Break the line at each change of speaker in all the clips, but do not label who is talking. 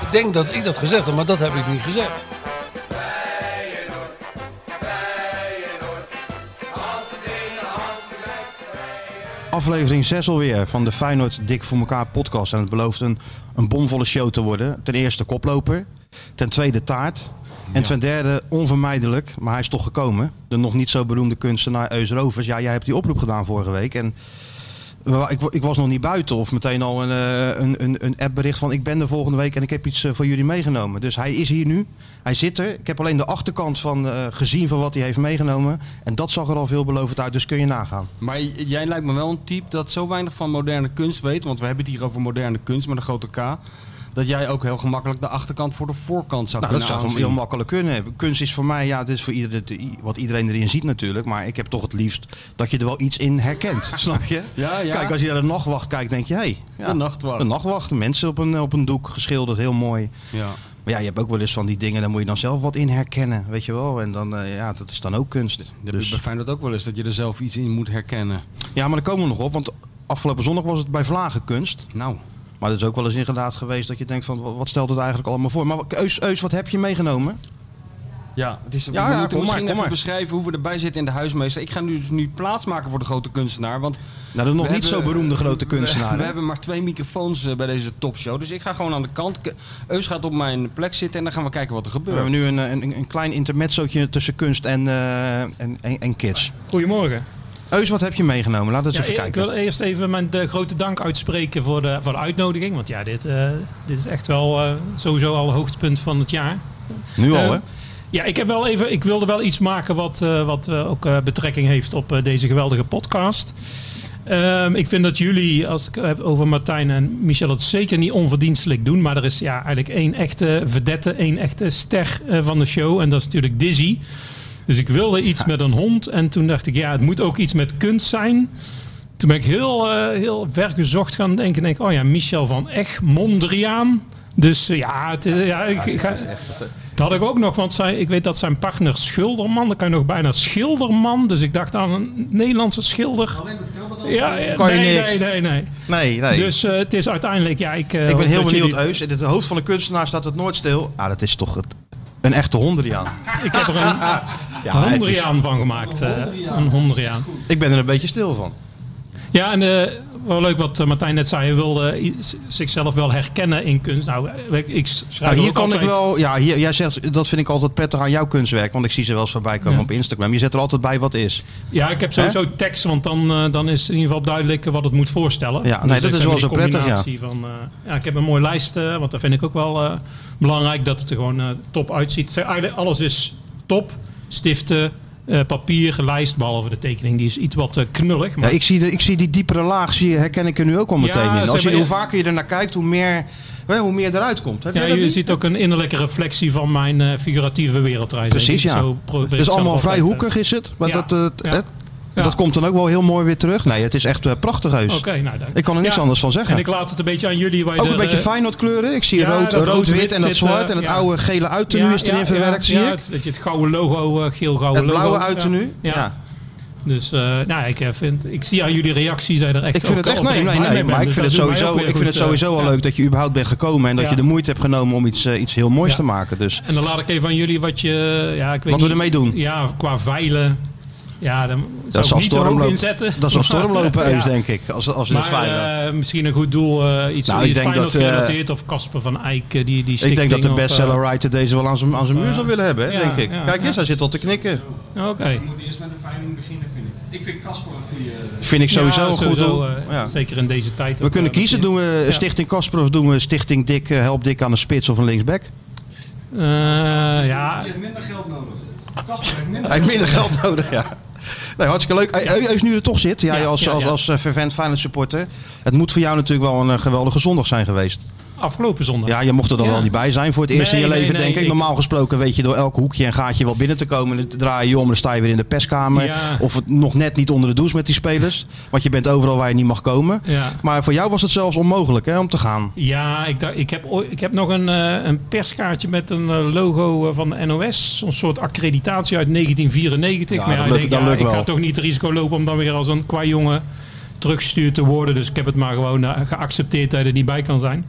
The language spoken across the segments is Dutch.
Ik denk dat ik dat gezegd heb, maar dat heb ik niet gezegd.
Aflevering 6 alweer van de Feyenoord Dik voor elkaar podcast. En het belooft een, een bomvolle show te worden. Ten eerste koploper. Ten tweede taart. En ten derde onvermijdelijk, maar hij is toch gekomen. De nog niet zo beroemde kunstenaar Eus Rovers. Ja, jij hebt die oproep gedaan vorige week. En ik, ik, was nog niet buiten of meteen al een, een, een, een appbericht van ik ben er volgende week en ik heb iets voor jullie meegenomen. Dus hij is hier nu. Hij zit er. Ik heb alleen de achterkant van uh, gezien van wat hij heeft meegenomen. En dat zag er al veelbelovend uit, dus kun je nagaan.
Maar jij lijkt me wel een type dat zo weinig van moderne kunst weet. Want we hebben het hier over moderne kunst met een grote K dat jij ook heel gemakkelijk de achterkant voor de voorkant zou
nou,
kunnen
dat zou heel makkelijk kunnen. Kunst is voor mij, ja, dit is voor iedereen, wat iedereen erin ziet natuurlijk. Maar ik heb toch het liefst dat je er wel iets in herkent. snap je?
Ja, ja.
Kijk, als je naar de nachtwacht kijkt, denk je, hé. Hey, ja,
de nachtwacht.
De nachtwacht. Mensen op een, op een doek geschilderd, heel mooi.
Ja.
Maar ja, je hebt ook wel eens van die dingen, daar moet je dan zelf wat in herkennen, weet je wel. En dan, uh, ja, dat is dan ook kunst.
Dus... Bij Feyenoord ook wel eens, dat je er zelf iets in moet herkennen.
Ja, maar daar komen we nog op, want afgelopen zondag was het bij Vlagen kunst.
Nou.
Maar het is ook wel eens inderdaad geweest dat je denkt van wat stelt het eigenlijk allemaal voor. Maar Eus, Eus wat heb je meegenomen?
Ja, het is,
Ja,
we
ja,
moeten
kom
misschien
maar, kom
even
maar.
beschrijven hoe we erbij zitten in de huismeester. Ik ga nu, nu plaatsmaken voor de grote kunstenaar. Want
Nou, de nog
we
niet zo beroemde grote kunstenaar.
We, we hebben maar twee microfoons eh, bij deze topshow. Dus ik ga gewoon aan de kant. Eus gaat op mijn plek zitten en dan gaan we kijken wat er
We
gebeurt.
hebben nu een, een, een klein intermezzootje tussen kunst en, eh, en, en, en kids.
Goedemorgen.
Eus, wat heb je meegenomen? Laten we eens
Ja,
even
ik
kijken.
wil eerst even mijn de grote dank uitspreken voor de, voor de uitnodiging. Want ja, dit, eh, dit is echt wel eh, sowieso al hoogtepunt van het jaar.
Nu al,
Eh,
hè?
Ja, ik, heb wel even, ik wilde wel iets maken wat, wat ook betrekking heeft op deze geweldige podcast. Ehm, ik vind dat jullie, als ik het heb over Martijn en Michel, het zeker niet onverdienstelijk doen. Maar er is ja, eigenlijk één echte vedette, één echte ster van de show. En dat is natuurlijk Dizzy. Dus ik wilde iets met een hond. En toen dacht ik, ja, het moet ook iets met kunst zijn. Toen ben ik heel, eh, heel ver gezocht gaan denken. Denk, ik, oh ja, Michel van Ech, Mondriaan. Dus eh, ja, het, eh, ja, ik, ik ga, dat had ik ook nog, want zij, ik weet dat zijn partner Schilderman, dan kan je nog bijna Schilderman. Dus ik dacht aan een Nederlandse schilder. Ja, ja,
Kan je
nee,
niks.
nee, nee, nee.
Nee, nee.
Dus het is uiteindelijk, ja, ik... eh,
ik ben heel benieuwd, Eus. In het hoofd van de kunstenaar staat het nooit stil. Ah, dat is toch het, een echte hondriaan.
Ik heb er een
Ja, is-
Hondriaan van gemaakt. eh, een Hondriaan.
ik ben er een beetje stil van.
Ja, en eh, wel leuk wat eh, Martijn net zei. Hij wilde zichzelf wel herkennen in kunst. Nou, ik, schrijf
Nou, hier kan ik wel, ja, hier, jij zegt, dat vind ik altijd prettig aan jouw kunstwerk. Want ik zie ze wel eens voorbij komen
Ja.
op Instagram. Je zet er altijd bij wat is.
Ja, ik heb sowieso tekst, want dan, dan is in ieder geval duidelijk wat het moet voorstellen.
Ja, nee, dat is wel zo prettig, ja.
Van, ja, ik heb een mooie lijst, want dat vind ik ook wel belangrijk, dat het er gewoon top uitziet. Zeg, Eigenlijk alles is top. Stiften, eh, papier, lijst, behalve de tekening. Die is iets wat eh, knullig.
Ja,
Maar
ik, zie de, ik zie die diepere laag, zie, herken ik er nu ook al meteen
Ja,
in. Als je, hoe vaker je er naar kijkt, hoe meer, hoe meer eruit komt. Heb
ja, je
niet?
ziet ook een innerlijke reflectie van mijn eh, figuratieve wereldreis.
Precies, ja.
Zo
Het
zelf
allemaal vrij hoekig, is het? Maar
ja.
dat, eh,
Ja.
dat komt dan ook wel heel mooi weer terug. Nee, het is echt eh, prachtig heus.
Oké, nou.
Ik kan er niks
Ja,
anders van zeggen.
En ik laat het een beetje aan jullie. Waar je
Ook een beetje Feyenoord kleuren. Ik zie
ja,
rood, rood, wit
rood-wit
en dat zwart. En het oude gele uiternu is erin verwerkt, zie ik.
het, weet je, het gouden logo, eh, geel-gouden
Het
logo.
blauwe uiternu.
Ja.
Ja.
Dus eh, nou, ik, vind, ik zie aan jullie reactie, zijn er echt
Ik vind het echt, nee, nee, nee. Maar
ben.
ik
Dus
vind het sowieso, ik vind het sowieso wel
ja.
leuk dat je überhaupt bent gekomen. En dat je de moeite hebt genomen om iets, iets heel moois te maken. Dus
En dan laat ik even aan jullie wat je... Ja, ik weet
Wat we ermee doen.
Ja, qua veilen. Ja, dan
dat
zou
zal
ik niet te inzetten.
Dat zal stormlopen,
Ja.
Denk ik. Als, als we het
Maar
veilen.
eh, misschien een goed doel, eh, iets
Nou, ik denk dat, eh,
gerelateerd of Casper van Eyck, eh, die, die
Ik denk dat de
of, eh,
bestseller writer deze wel aan zijn, aan zijn muur zou willen hebben, hè,
Ja,
denk ik.
ja,
Kijk eens,
ja.
hij zit al te knikken.
Oké.
moet eerst met de veiling beginnen, vind ik. Ik vind Casper een goede.
Vind ik sowieso
Ja,
een goed doel.
eh,
Ja.
Zeker in deze tijd.
We kunnen
eh,
kiezen, doen we
Ja.
Stichting Kasper of doen we Stichting Dik, eh, Help Dik aan de spits of een linksback?
Eh, ja,
minder geld nodig. Casper heeft minder
Hij heeft minder geld nodig, ja. Nee, hartstikke leuk. Eus, nu er toch zit, jij
Ja,
als, als, als eh, fervent Feyenoord supporter. Het moet voor jou natuurlijk wel een eh, geweldige zondag zijn geweest.
Afgelopen zondag.
Ja, je mocht er dan
Ja.
wel niet bij zijn voor het eerst in je
nee,
leven,
nee,
denk ik.
ik-
Normaal gesproken weet je door elk hoekje en gaatje wel binnen te komen. Dan draai je om en dan sta je weer in de perskamer.
Ja.
Of het nog net niet onder de douche met die spelers. Want je bent overal waar je niet mag komen.
Ja.
Maar voor jou was het zelfs onmogelijk hè, om te gaan.
Ja, ik, dacht, ik, heb, ik heb nog een, eh, een perskaartje met een eh, logo eh, van de NOS. Zo'n soort accreditatie uit 1994.
Ja,
maar
dat
ik
lukt-
denk,
dat lukt
ik
wel.
ga toch niet het risico lopen om dan weer als een qua jongen teruggestuurd te worden. Dus ik heb het maar gewoon geaccepteerd dat je er niet bij kan zijn.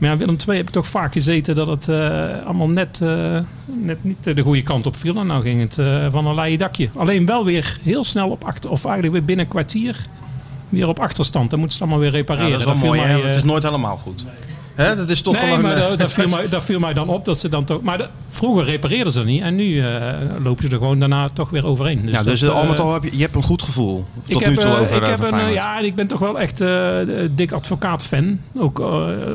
Maar ja, Willem II heb ik toch vaak gezeten dat het eh, allemaal net, eh, net niet de goede kant op viel. En nou ging het eh, van een leien dakje. Alleen wel weer heel snel op achter, of eigenlijk weer binnen een kwartier weer op achterstand. Dan moeten ze het allemaal weer
Ja,
repareren.
dat is wel
viel
mooi,
mij,
hè? Het is nooit helemaal goed. Hè, dat is toch
nee,
een...
maar
eh,
dat, viel mij, dat viel mij dan op dat ze dan toch. Maar de- vroeger repareerden ze dat niet en nu eh, lopen ze er gewoon daarna toch weer overheen.
ja, dus
dat,
al met al heb je, je hebt een goed gevoel.
ik
Tot
heb,
nu toe
eh,
over
ik heb een, ja, ik ben toch wel echt dik advocaat fan. Ook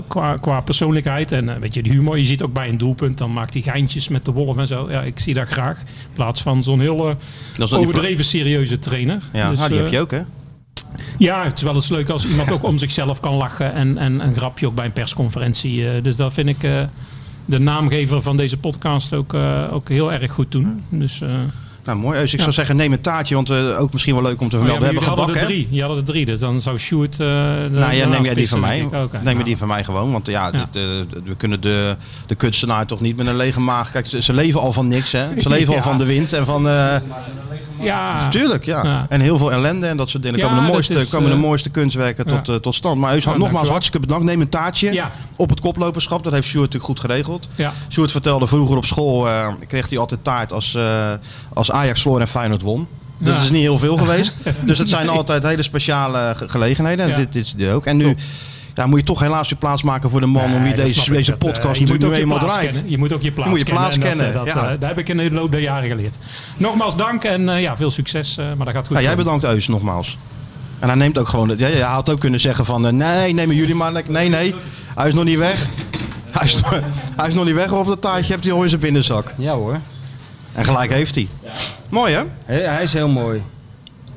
qua, qua persoonlijkheid en weet je, de humor. Je ziet ook bij een doelpunt, dan maakt hij geintjes met de wolf en zo. Ja, ik zie dat graag. In plaats van zo'n heel
die-
overdreven serieuze trainer.
Ja,
Dus,
nou, die heb je ook, hè?
Ja, het is wel eens leuk als iemand ook om zichzelf kan lachen. En, en een grapje ook bij een persconferentie. eh, dus dat vind ik eh, de naamgever van deze podcast ook, eh, ook heel erg goed doen. Dus, eh,
Nou, mooi. Eus, ik
Ja.
zou zeggen, neem een taartje, want eh, ook misschien wel leuk om te
oh ja,
vermelden. we
jullie
hebben
hadden er drie. Je hadden er drie, dus dan zou Sjoerd... eh,
Nou ja, neem jij die van mij.
Ik.
Neem je
nou.
die van mij gewoon. Want ja,
Ja.
dit, eh, we kunnen de, de kunstenaar toch niet met een lege maag. Kijk, ze, ze leven al van niks, hè? Ze leven al van de wind en van.
Ja,
Tuurlijk, ja.
Ja.
En heel veel ellende en dat soort dingen. Komen de mooiste,
is,
komen de
eh,
mooiste kunstwerken tot, eh, tot stand. Maar nogmaals
dankjewel.
hartstikke bedankt. Neem een taartje op het koploperschap. Dat heeft Sjoerd natuurlijk goed geregeld.
ja.
Sjoerd vertelde vroeger op school, eh, kreeg hij altijd taart als, als Ajax verloor en Feyenoord won. Dus
Ja.
dat is niet heel veel geweest. Dus het zijn altijd hele speciale ge- gelegenheden. En
Ja.
dit, dit is dit ook. En nu ja, moet je toch helaas weer plaats maken voor de man om wie deze, deze
Dat, eh,
podcast
je moet
nu
ook je
eenmaal
plaats
draait.
kennen. Je moet ook je plaats
moet je plaats
kennen. en
kennen,
Dat, eh, dat,
ja.
eh, dat heb ik in de loop der jaren geleerd. Nogmaals dank en eh, ja, veel succes. eh, maar dat gaat goed.
Ja, jij
komen.
bedankt Eus nogmaals. En hij neemt ook gewoon... Ja, ja, hij had ook kunnen zeggen van... nee, nemen jullie maar... lekker. Nee, nee. Hij is nog niet weg. Hij is, hij is nog niet weg of dat taartje hebt hij al in zijn binnenzak.
Ja hoor.
En gelijk heeft hij. Mooi hè?
Hij is heel mooi.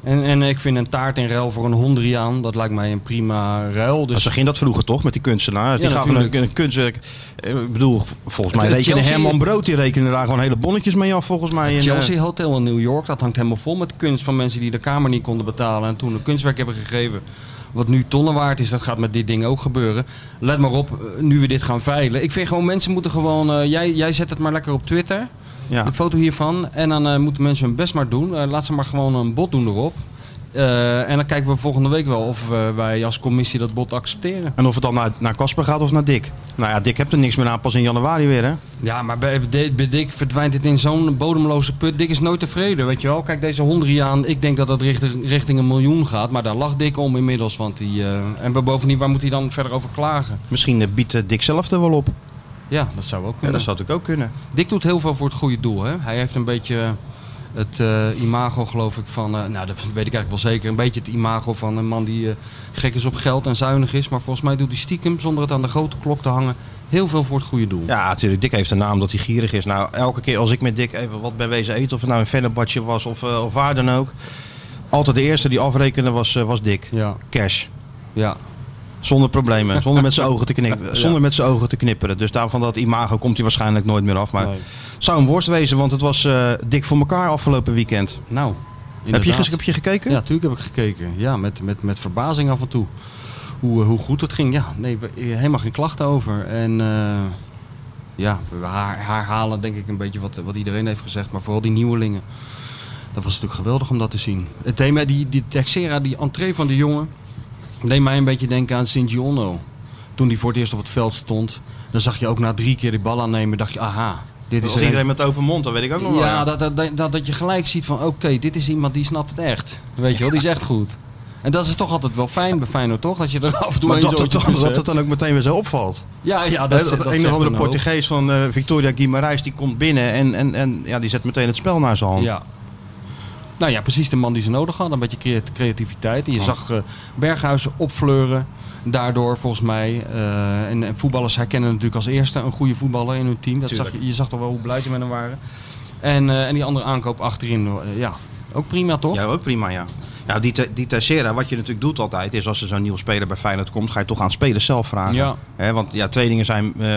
En, en ik vind een taart in ruil voor een Hondriaan, dat lijkt mij een prima ruil.
Dus zo ging dat vroeger toch met die kunstenaar. Die
Ja,
gaven een, kunstwerk. eh, Ik bedoel, volgens mij
Het- het
rekenen
Chelsea-
Herman Brood, die rekende daar gewoon hele bonnetjes mee af volgens mij. in,
Chelsea
eh,
Hotel in New York, dat hangt helemaal vol met kunst van mensen die de kamer niet konden betalen. En toen een kunstwerk hebben gegeven. Wat nu tonnen waard is, dat gaat met dit ding ook gebeuren. Let maar op, eh, nu we dit gaan veilen. Ik vind gewoon, mensen moeten gewoon... jij, jij zet het maar lekker op Twitter,
ja.
een foto hiervan. En dan eh, moeten mensen hun best maar doen. Eh, laat ze maar gewoon een bod doen erop. Eh, en dan kijken we volgende week wel of wij als commissie dat bod accepteren.
En of het dan naar naar Casper gaat of naar Dick. Nou ja, Dick hebt er niks meer aan pas in januari weer hè.
Ja, maar bij, bij Dick verdwijnt het in zo'n bodemloze put. Dick is nooit tevreden, weet je wel. Kijk, deze Hondriaan, ik denk dat dat richting, richting een miljoen gaat. Maar daar lacht Dick om inmiddels. Want die, en bovendien, waar moet hij dan verder over klagen?
Misschien biedt Dick zelf er wel op.
Ja, dat zou ook
Ja,
kunnen.
dat zou natuurlijk ook kunnen.
Dick doet heel veel voor het goede doel. Hè? Hij heeft een beetje het eh, imago, geloof ik, van... eh, nou, dat weet ik eigenlijk wel zeker. Een beetje het imago van een man die eh, gek is op geld en zuinig is. Maar volgens mij doet hij stiekem, zonder het aan de grote klok te hangen... heel veel voor het goede doel.
Ja, natuurlijk. Dick heeft een naam dat hij gierig is. Nou, elke keer als ik met Dick even wat ben wezen eten, of het nou een Fenerbahce was of, of waar dan ook. Altijd de eerste die afrekende was, was Dick.
Ja,
Cash.
ja.
Zonder problemen. Zonder met zijn ogen te knipperen. Zonder met zijn ogen te knipperen. Dus daarvan dat imago komt hij waarschijnlijk nooit meer af. Maar
Nee.
het zou een worst wezen, want het was eh, dik voor elkaar afgelopen weekend.
Nou,
Heb je, heb je gekeken?
Ja, natuurlijk heb ik gekeken. Ja, met, met, met verbazing af en toe. Hoe, eh, hoe goed het ging. Ja, nee, we- helemaal geen klachten over. En eh, ja, we haar- herhalen denk ik een beetje wat, wat iedereen heeft gezegd. Maar vooral die nieuwelingen. Dat was natuurlijk geweldig om dat te zien. Het thema, die, die Texera, die entree van de jongen, deed mij een beetje denken aan Sint-Gionno. Toen die voor het eerst op het veld stond, dan zag je ook na drie keer die bal aannemen, dacht je, aha, dit is
Is
er een-
iedereen met open mond, dat weet ik ook nog wel.
ja, dat, dat, dat, dat je gelijk ziet van oké, dit is iemand die snapt het echt. Weet je wel, die is echt goed. En dat is toch altijd wel fijn bij Feyenoord, toch? Dat je er af en toe
Maar
een
dat,
tussen
dat het dan ook meteen weer zo opvalt.
Ja, ja,
Dat,
dat,
dat,
dat
een of andere. Portugees van eh, Victoria Guimarães die komt binnen en, en, en ja, die zet meteen het spel naar zijn hand.
Ja. Nou ja, precies de man die ze nodig had. Een beetje crea- creativiteit. En je zag eh Berghuizen opfleuren. Daardoor volgens mij. eh, en, en voetballers herkennen natuurlijk als eerste een goede voetballer in hun team. Dat zag je, je zag toch wel hoe blij ze met hem waren. En, eh, en die andere aankoop achterin, ja, ook prima toch?
Ja, ook prima, ja. Ja, die, die Teixeira, wat je natuurlijk doet altijd, is als er zo'n nieuwe speler bij Feyenoord komt, ga je toch aan spelers zelf vragen.
Ja.
Want ja, trainingen zijn eh,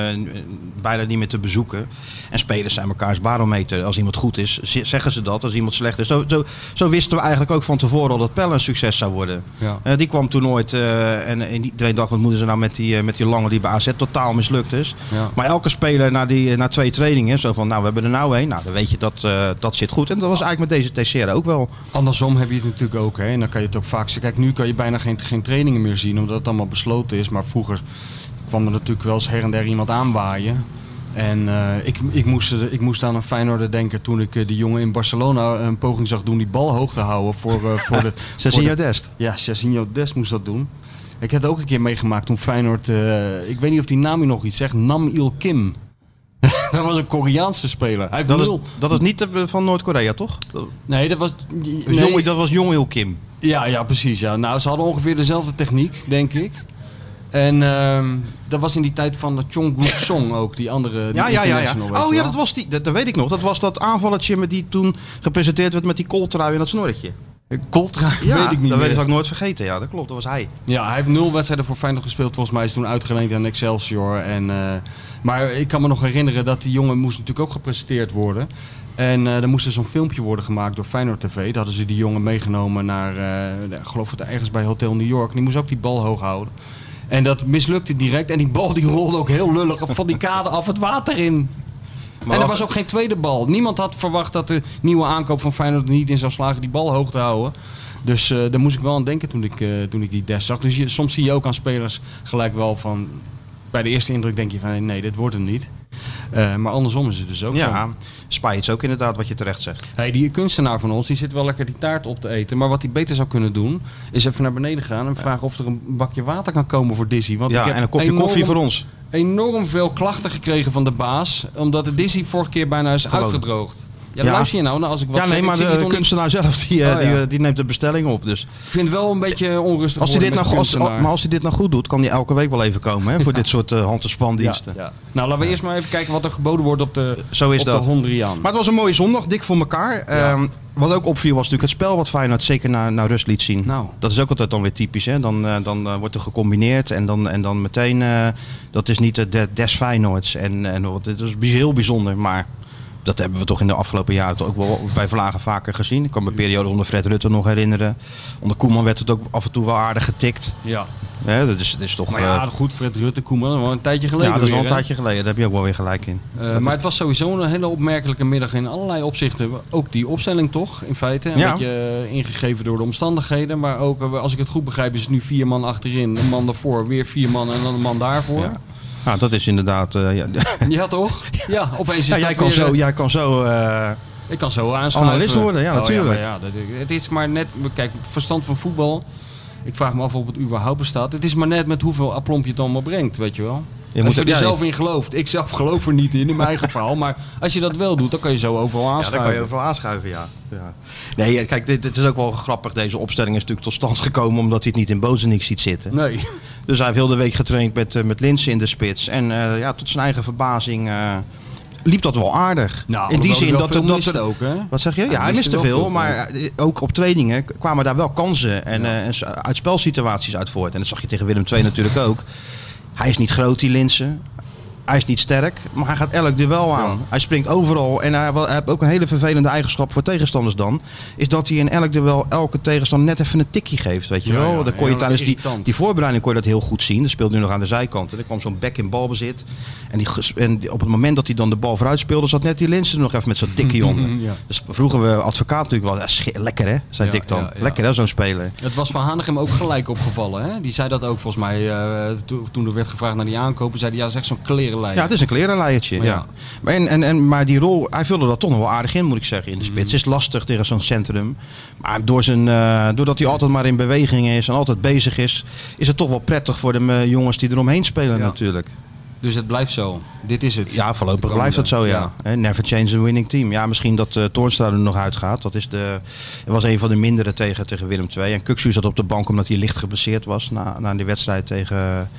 bijna niet meer te bezoeken. En spelers zijn elkaars barometer. Als iemand goed is, zeggen ze dat. Als iemand slecht is. Zo, zo, zo wisten we eigenlijk ook van tevoren al dat Pelle een succes zou worden.
Ja.
Eh, die kwam toen nooit. eh, en, en iedereen dacht, wat moeten ze nou met die, met die lange die bij AZ totaal mislukt is.
Ja.
Maar elke speler na, die, na twee trainingen, zo van, nou, we hebben er nou één. Nou, dan weet je dat dat zit goed. En dat was eigenlijk met deze Teixeira ook wel.
Andersom heb je het natuurlijk ook. Hè? En dan kan je het ook vaak zien. Kijk, nu kan je bijna geen, geen trainingen meer zien, omdat het allemaal besloten is. Maar vroeger kwam er natuurlijk wel eens her en der iemand aanwaaien. En eh, ik, ik, moest, eh, ik moest aan een Feyenoorder denken toen ik eh, die jongen in Barcelona een poging zag doen die bal hoog te houden voor, eh, voor de...
Cezinho
de-
Dest.
Ja, Jacinho Des moest dat doen. Ik heb het ook een keer meegemaakt toen Feyenoord... ik weet niet of die naam je nog iets zegt. Nam Il Kim. dat was een Koreaanse speler. Hij
Dat is,
nul...
dat is niet de- van Noord-Korea, toch?
Nee, dat was... nee.
Jong, dat was Jong Il Kim.
Ja, ja, precies. Ja. Nou, ze hadden ongeveer dezelfde techniek, denk ik. En ehm, dat was in die tijd van de Chong Guk Song ook, die andere die
Ja, ja, ja. ja. Oh ja, dat was die. Dat, dat weet ik nog. Dat was dat aanvalletje met die toen gepresenteerd werd met die kooltrui en dat snorretje.
Coltra,
Ja,
weet ik niet
dat
meer.
weet ik ook nooit vergeten. Ja, dat klopt. Dat was hij.
Ja, hij heeft nul wedstrijden voor Feyenoord gespeeld. Volgens mij is toen uitgeleend aan Excelsior. En, eh, maar ik kan me nog herinneren dat die jongen moest natuurlijk ook gepresenteerd worden. En eh er moest zo'n filmpje worden gemaakt door Feyenoord TV. Daar hadden ze die jongen meegenomen naar, eh, ik geloof het ergens bij Hotel New York. Die moest ook die bal hoog houden. En dat mislukte direct. En die bal die rolde ook heel lullig van die kade af het water in.
Maar
en er was ook geen tweede bal. Niemand had verwacht dat de nieuwe aankoop van Feyenoord er niet in zou slagen die bal hoog te houden. Dus eh, daar moest ik wel aan denken toen ik, eh, toen ik die des zag. Dus je, soms zie je ook aan spelers gelijk wel van... Bij de eerste indruk denk je van nee, dit wordt hem niet. Eh, maar andersom is het dus ook zo.
Ja, Spijts ook inderdaad wat je terecht zegt.
Hey, die kunstenaar van ons, die zit wel lekker die taart op te eten. Maar wat hij beter zou kunnen doen, is even naar beneden gaan en vragen of er een bakje water kan komen voor Dizzy. Want ik
Ja,
heb
en een kopje
enorm-
koffie voor ons.
enorm veel klachten gekregen van de baas. Omdat de Dizzy vorige keer bijna is
ik.
uitgedroogd. Ja,
Ja.
luister je nou? nou als ik wat
ja, nee,
zeg,
maar de
niet-
kunstenaar zelf die, eh,
Oh,
die, eh, die neemt de bestelling op. Dus
Ik vind het wel een beetje onrustig
als hij dit nou, als, maar als hij dit nou goed doet, kan hij elke week wel even komen hè, voor dit soort uh, hand- en spandiensten.
Nou, laten we eerst maar even kijken wat er geboden wordt op de,
Zo is
op
dat.
de Hondriaan.
Maar het was een mooie zondag, dik voor elkaar. Ehm, wat ook opviel was natuurlijk het spel wat Feyenoord zeker naar, naar rust liet zien.
Nou.
Dat is ook altijd dan weer typisch. Hè? Dan, dan wordt er gecombineerd en dan, en dan meteen... dat is niet de, des Feyenoords. En, en wat- het is heel bijzonder, maar... Dat hebben we toch in de afgelopen jaren toch ook wel bij Vlagen vaker gezien. Ik kan me een periode onder Fred Rutte nog herinneren. Onder Koeman werd het ook af en toe wel aardig getikt.
ja.
Dat, is, dat is toch...
Maar ja,
eh,
goed, Fred Rutte, Koeman, wel een tijdje geleden
ja, dat is wel
weer,
een
hè?
tijdje geleden. Daar heb je ook wel weer gelijk in.
Eh, maar het was sowieso een hele opmerkelijke middag in allerlei opzichten. Ook die opstelling toch, in feite. Een
Ja.
beetje eh, ingegeven door de omstandigheden. Maar ook, als ik het goed begrijp, is het nu vier man achterin. Een man daarvoor, weer vier man en dan een man daarvoor.
Ja. Nou, dat is inderdaad... eh, ja.
Ja, toch? Ja, opeens is
Ja,
dat
jij, kan
weer,
zo,
eh,
jij kan zo... eh,
Ik kan zo aanschuiven.
Analist worden, ja,
Oh,
natuurlijk.
ja, dat, het is maar net, kijk, verstand van voetbal. Ik vraag me af of het überhaupt bestaat. Het is maar net met hoeveel aplomp je het allemaal brengt, weet je wel.
Je
als
moet
je
er- ja,
zelf in gelooft. Ik zelf geloof er niet in, in mijn eigen verhaal. Maar als je dat wel doet, dan kan je zo overal
Ja,
aanschuiven.
daar kan je overal aanschuiven, ja. ja. Nee, kijk, dit, dit is ook wel grappig. Deze opstelling is natuurlijk tot stand gekomen omdat hij het niet in Bozenik ziet zitten.
Nee.
Dus hij heeft heel de week getraind met, eh, met Linsen in de spits. En eh, ja, tot zijn eigen verbazing eh, liep dat wel aardig.
Nou,
in die zin dat, dat,
ook, hè?
Wat zeg je? Ja,
Hij
hij
miste
veel,
veel,
maar eh, ook op trainingen kwamen daar wel kansen en eh, en s- uitspelsituaties uit voort. En dat zag je tegen Willem II natuurlijk ook. Hij is niet groot, die Linsen. Hij is niet sterk, maar hij gaat elk duel aan. Hij springt overal. En hij, wel- hij heeft ook een hele vervelende eigenschap voor tegenstanders dan. Is dat hij in elk duel elke tegenstander net even een tikje geeft. Weet je
Ja,
wel?
ja,
dan kon je tijdens die, die voorbereiding kon je dat heel goed zien. Dat speelde nu nog aan de zijkant. En er kwam zo'n bek in balbezit. En, die, en op het moment dat hij dan de bal vooruit speelde, zat net die Linsen er nog even met zo'n tikje onder.
Ja.
Dus vroegen we advocaat natuurlijk wel. lekker hè, zei
Ja,
Dick dan.
ja, ja.
Lekker hè, zo'n speler.
Het was Van Hanegem ook gelijk opgevallen. Hè? Die zei dat ook volgens mij eh, to- toen er werd gevraagd naar die aankopen. Zei hij, ja, dat is echt
Ja, het is een klerenleiertje. Ja.
Ja.
Maar, en, en, en, maar die rol, hij vulde dat toch nog wel aardig in, moet ik zeggen, in de spits. Het is lastig tegen zo'n centrum. Maar door zijn, eh, doordat hij altijd maar in beweging is en altijd bezig is, is het toch wel prettig voor de eh, jongens die eromheen spelen
Ja.
natuurlijk.
Dus het blijft zo. Dit is het.
Ja, voorlopig
De
blijft dat zo, ja. Hè, Never change a winning team. Ja, misschien dat uh, Toornstra er nog uitgaat. Dat is de, was een van de mindere tegen, tegen Willem II. En Kuksu zat op de bank omdat hij licht geblesseerd was na, na die wedstrijd tegen,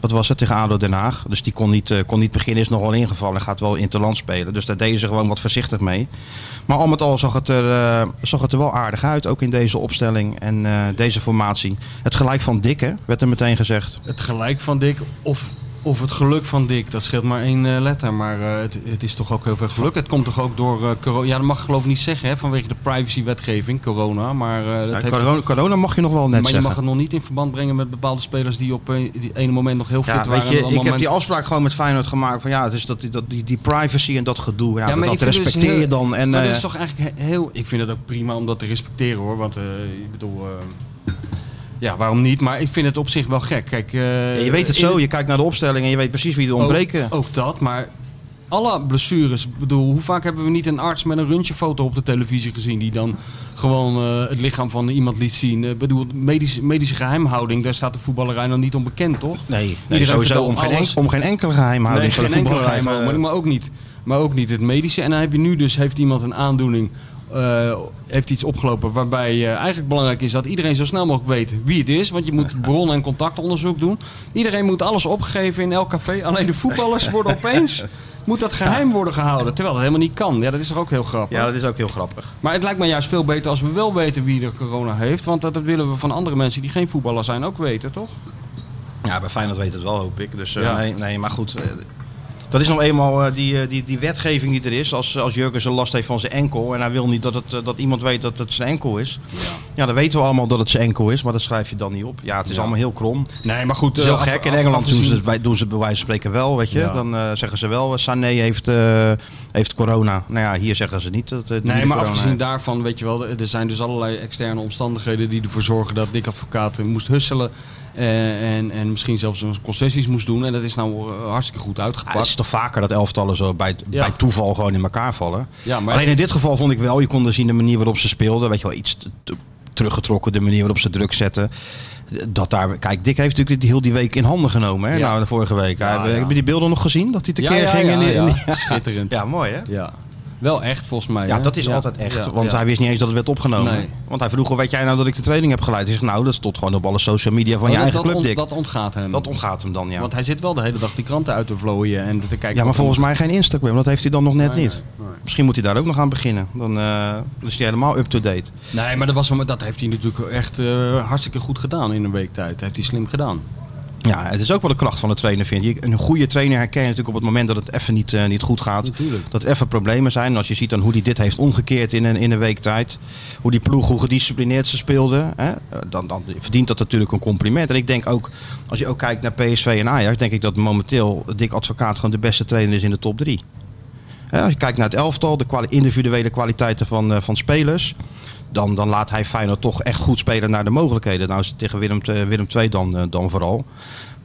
wat was het, tegen ADO Den Haag. Dus die kon niet, eh, kon niet beginnen, is nog wel ingevallen en gaat wel interland spelen. Dus daar deden ze gewoon wat voorzichtig mee. Maar al met al zag het er, eh, zag het er wel aardig uit, ook in deze opstelling en eh, deze formatie. Het gelijk van Dick, hè, werd er meteen gezegd.
Het gelijk van Dick of of het geluk van Dick, dat scheelt maar één eh, letter. Maar eh, het, het is toch ook heel veel geluk. Het komt toch ook door eh, corona. Ja, dat mag ik geloof ik niet zeggen hè, vanwege de privacywetgeving, corona. Maar, dat
Ja,
heeft-
corona, corona mag je nog wel net
maar je
zeggen.
mag het nog niet in verband brengen met bepaalde spelers die op die ene moment nog heel fit
Ja,
waren.
weet je, ik heb die afspraak gewoon met Feyenoord gemaakt van ja, het is dat, die- dat, die, die privacy en dat gedoe. Ja, dat
dus
respecteer je dan. En,
maar dat is toch eigenlijk he- heel... Ik vind het ook prima om dat te respecteren hoor. Want ik bedoel... eh, ja, waarom niet? Maar ik vind het op zich wel gek. Kijk, eh,
je weet het zo, je kijkt naar de opstelling en je weet precies wie er ontbreken.
Ook, ook dat, maar alle blessures. Ik bedoel, hoe vaak hebben we niet een arts met een röntgenfoto op de televisie gezien... die dan gewoon eh, het lichaam van iemand liet zien? Ik bedoel, medische, medische geheimhouding, daar staat de voetballerij nog niet onbekend, toch?
Nee, nee sowieso om geen, om geen enkele geheimhouding.
Nee, geen enkele
voetballerij,
geheimhouding,
eh,
maar, maar ook niet. Maar ook niet het medische. En dan heb je nu dus, heeft iemand een aandoening, eh, heeft iets opgelopen waarbij eh, eigenlijk belangrijk is dat iedereen zo snel mogelijk weet wie het is. Want je moet bron- en contactonderzoek doen. Iedereen moet alles opgeven in elk café. Alleen de voetballers worden opeens, moet dat geheim worden gehouden. Terwijl dat helemaal niet kan. Ja, dat is toch ook heel grappig.
Ja, dat is ook heel grappig.
Maar het lijkt me juist veel beter als we wel weten wie er corona heeft. Want dat willen we van andere mensen die geen voetballer zijn ook weten, toch?
Ja, bij Feyenoord weet het wel, hoop ik. Dus eh,
Ja.
nee, nee, maar goed. Dat is nog eenmaal eh, die, eh, die, die wetgeving die er is. Als, als Jurgen last heeft van zijn enkel en hij wil niet dat, het, eh, dat iemand weet dat het zijn enkel is. Ja. dan weten we allemaal dat het zijn enkel is, maar dat schrijf je dan niet op. Ja, het is
Ja.
allemaal heel krom.
Nee, maar goed.
Het is heel
af-
gek. In
af-
Engeland doen ze, bij, doen ze bij wijze van spreken wel, weet je.
Ja.
Dan zeggen ze wel, Sané heeft, heeft corona. Nou ja, hier zeggen ze niet dat die
Nee, maar afgezien
heeft.
daarvan, weet je wel, er zijn dus allerlei externe omstandigheden die ervoor zorgen dat Dick Advocaat moest husselen. Eh, en, en misschien zelfs een concessies moest doen. En dat is nou eh, hartstikke goed
Ja,
uitgepakt.
het is toch vaker dat elftallen zo bij,
Ja.
bij toeval gewoon in elkaar vallen.
Ja, maar
Alleen in dit geval vond ik wel, je kon dus zien de manier waarop ze speelden. Weet je wel, iets te- te- teruggetrokken, de manier waarop ze druk zetten. Dat daar, kijk, Dick heeft natuurlijk die, heel die week in handen genomen, hè,
Ja.
nou, de vorige week.
Ja.
Heb je die beelden nog gezien? Dat hij tekeer
ja, ja,
ging?
ja,
in die, in
ja.
die-
Schitterend.
ja, mooi hè?
Ja. Wel echt, volgens mij.
Ja,
hè?
dat is
Ja.
altijd echt.
Ja,
want hij wist niet eens dat het werd opgenomen.
Nee.
Want hij vroeg, hoe weet jij nou dat ik de training heb geleid? Hij zegt, nou, dat stond gewoon op alle social media van
Oh,
je
dat,
eigen
dat,
club, Dick.
dat ontgaat hem.
Dat ontgaat hem dan, ja.
Want hij zit wel de hele dag die kranten uit te vlooien en te kijken.
Ja, maar volgens mij geen Instagram. Dat heeft hij dan nog net
Nee,
niet.
nee.
Misschien moet hij daar ook nog aan beginnen. Dan, eh, is hij helemaal up-to-date.
Nee, maar dat, was, dat heeft hij natuurlijk echt eh, hartstikke goed gedaan in een week tijd. Dat heeft hij slim gedaan.
Ja, het is ook wel de kracht van de trainer, vind ik. Een goede trainer herken je natuurlijk op het moment dat het even niet, eh, niet goed gaat.
Natuurlijk.
Dat er even problemen zijn. En als je ziet dan hoe hij dit heeft omgekeerd in een, in een week tijd. Hoe die ploeg, hoe gedisciplineerd ze speelden. Hè, dan, dan verdient dat natuurlijk een compliment. En ik denk ook, als je ook kijkt naar PSV en Ajax. Denk ik dat momenteel Dick Advocaat gewoon de beste trainer is in de top drie. Hè, als je kijkt naar het elftal, de individuele kwaliteiten van, eh, van spelers. Dan, dan laat hij Feyenoord toch echt goed spelen naar de mogelijkheden. Nou is tegen Willem, II- Willem II dan, eh, dan vooral.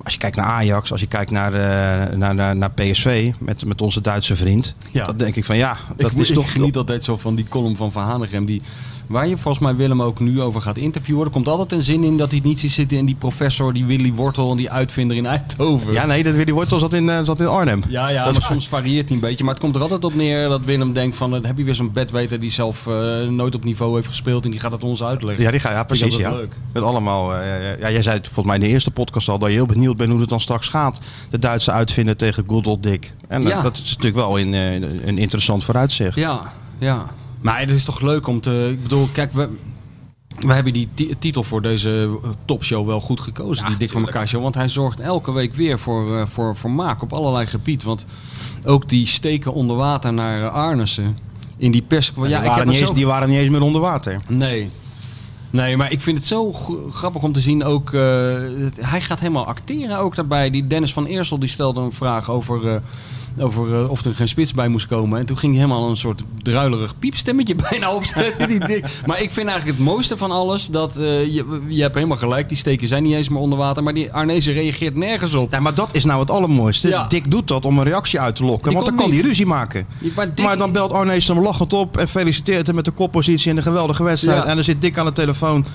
Als je kijkt naar Ajax, als je kijkt naar, eh, naar, naar, naar PSV met, met onze Duitse vriend.
Ja.
Dan denk ik van ja, dat
ik,
is
ik
toch...
geniet altijd zo van die column van Van Hanegem. Die, waar je volgens mij Willem ook nu over gaat interviewen. Er komt altijd een zin in dat hij niet ziet zitten in die professor, die Willy Wortel en die uitvinder in Eindhoven.
Ja, nee, dat Willy Wortel zat in, eh, zat in Arnhem.
Ja, ja, maar soms varieert hij een beetje. Maar het komt er altijd op neer dat Willem denkt van... dan heb je weer zo'n bedweter die zelf eh, nooit op niveau heeft gespeeld... en die gaat het ons uitleggen.
Ja, die ga, ja precies. Ja.
leuk.
Met allemaal. eh, ja, jij zei het volgens mij in de eerste podcast al dat je heel benieuwd bent hoe het dan straks gaat. De Duitse uitvinder tegen Good old Dick. En eh,
Ja.
dat is natuurlijk wel in, eh, een interessant vooruitzicht.
Ja, ja. Maar het is toch leuk om te... Ik bedoel, kijk, we, we hebben die ti- titel voor deze eh, topshow wel goed gekozen. die Dik van elkaar show. Want hij zorgt elke week weer voor, eh, voor, voor maak op allerlei gebied. Want ook die steken onder water naar Arnissen. In die pers... Ja,
die,
ik
waren niet eens,
zo-
die waren niet eens meer onder water.
Nee. Nee, maar ik vind het zo grappig om te zien ook... het- hij gaat helemaal acteren ook daarbij. Die Dennis van Eersel die stelde een vraag over... over eh, of er geen spits bij moest komen. En toen ging hij helemaal een soort druilerig piepstemmetje bijna opzetten. die dik. Maar ik vind eigenlijk het mooiste van alles... dat eh, je, je hebt helemaal gelijk, die steken zijn niet eens meer onder water. Maar die Arnezen reageert nergens op.
Ja, maar dat is nou het allermooiste.
Ja.
Dick doet dat om een reactie uit te lokken.
Die
want dan kan hij ruzie maken.
Maar, Dick-
Maar dan belt Arnees hem lachend op en feliciteert hem met de koppositie in de geweldige wedstrijd.
Ja.
En dan zit Dick aan de telefoon.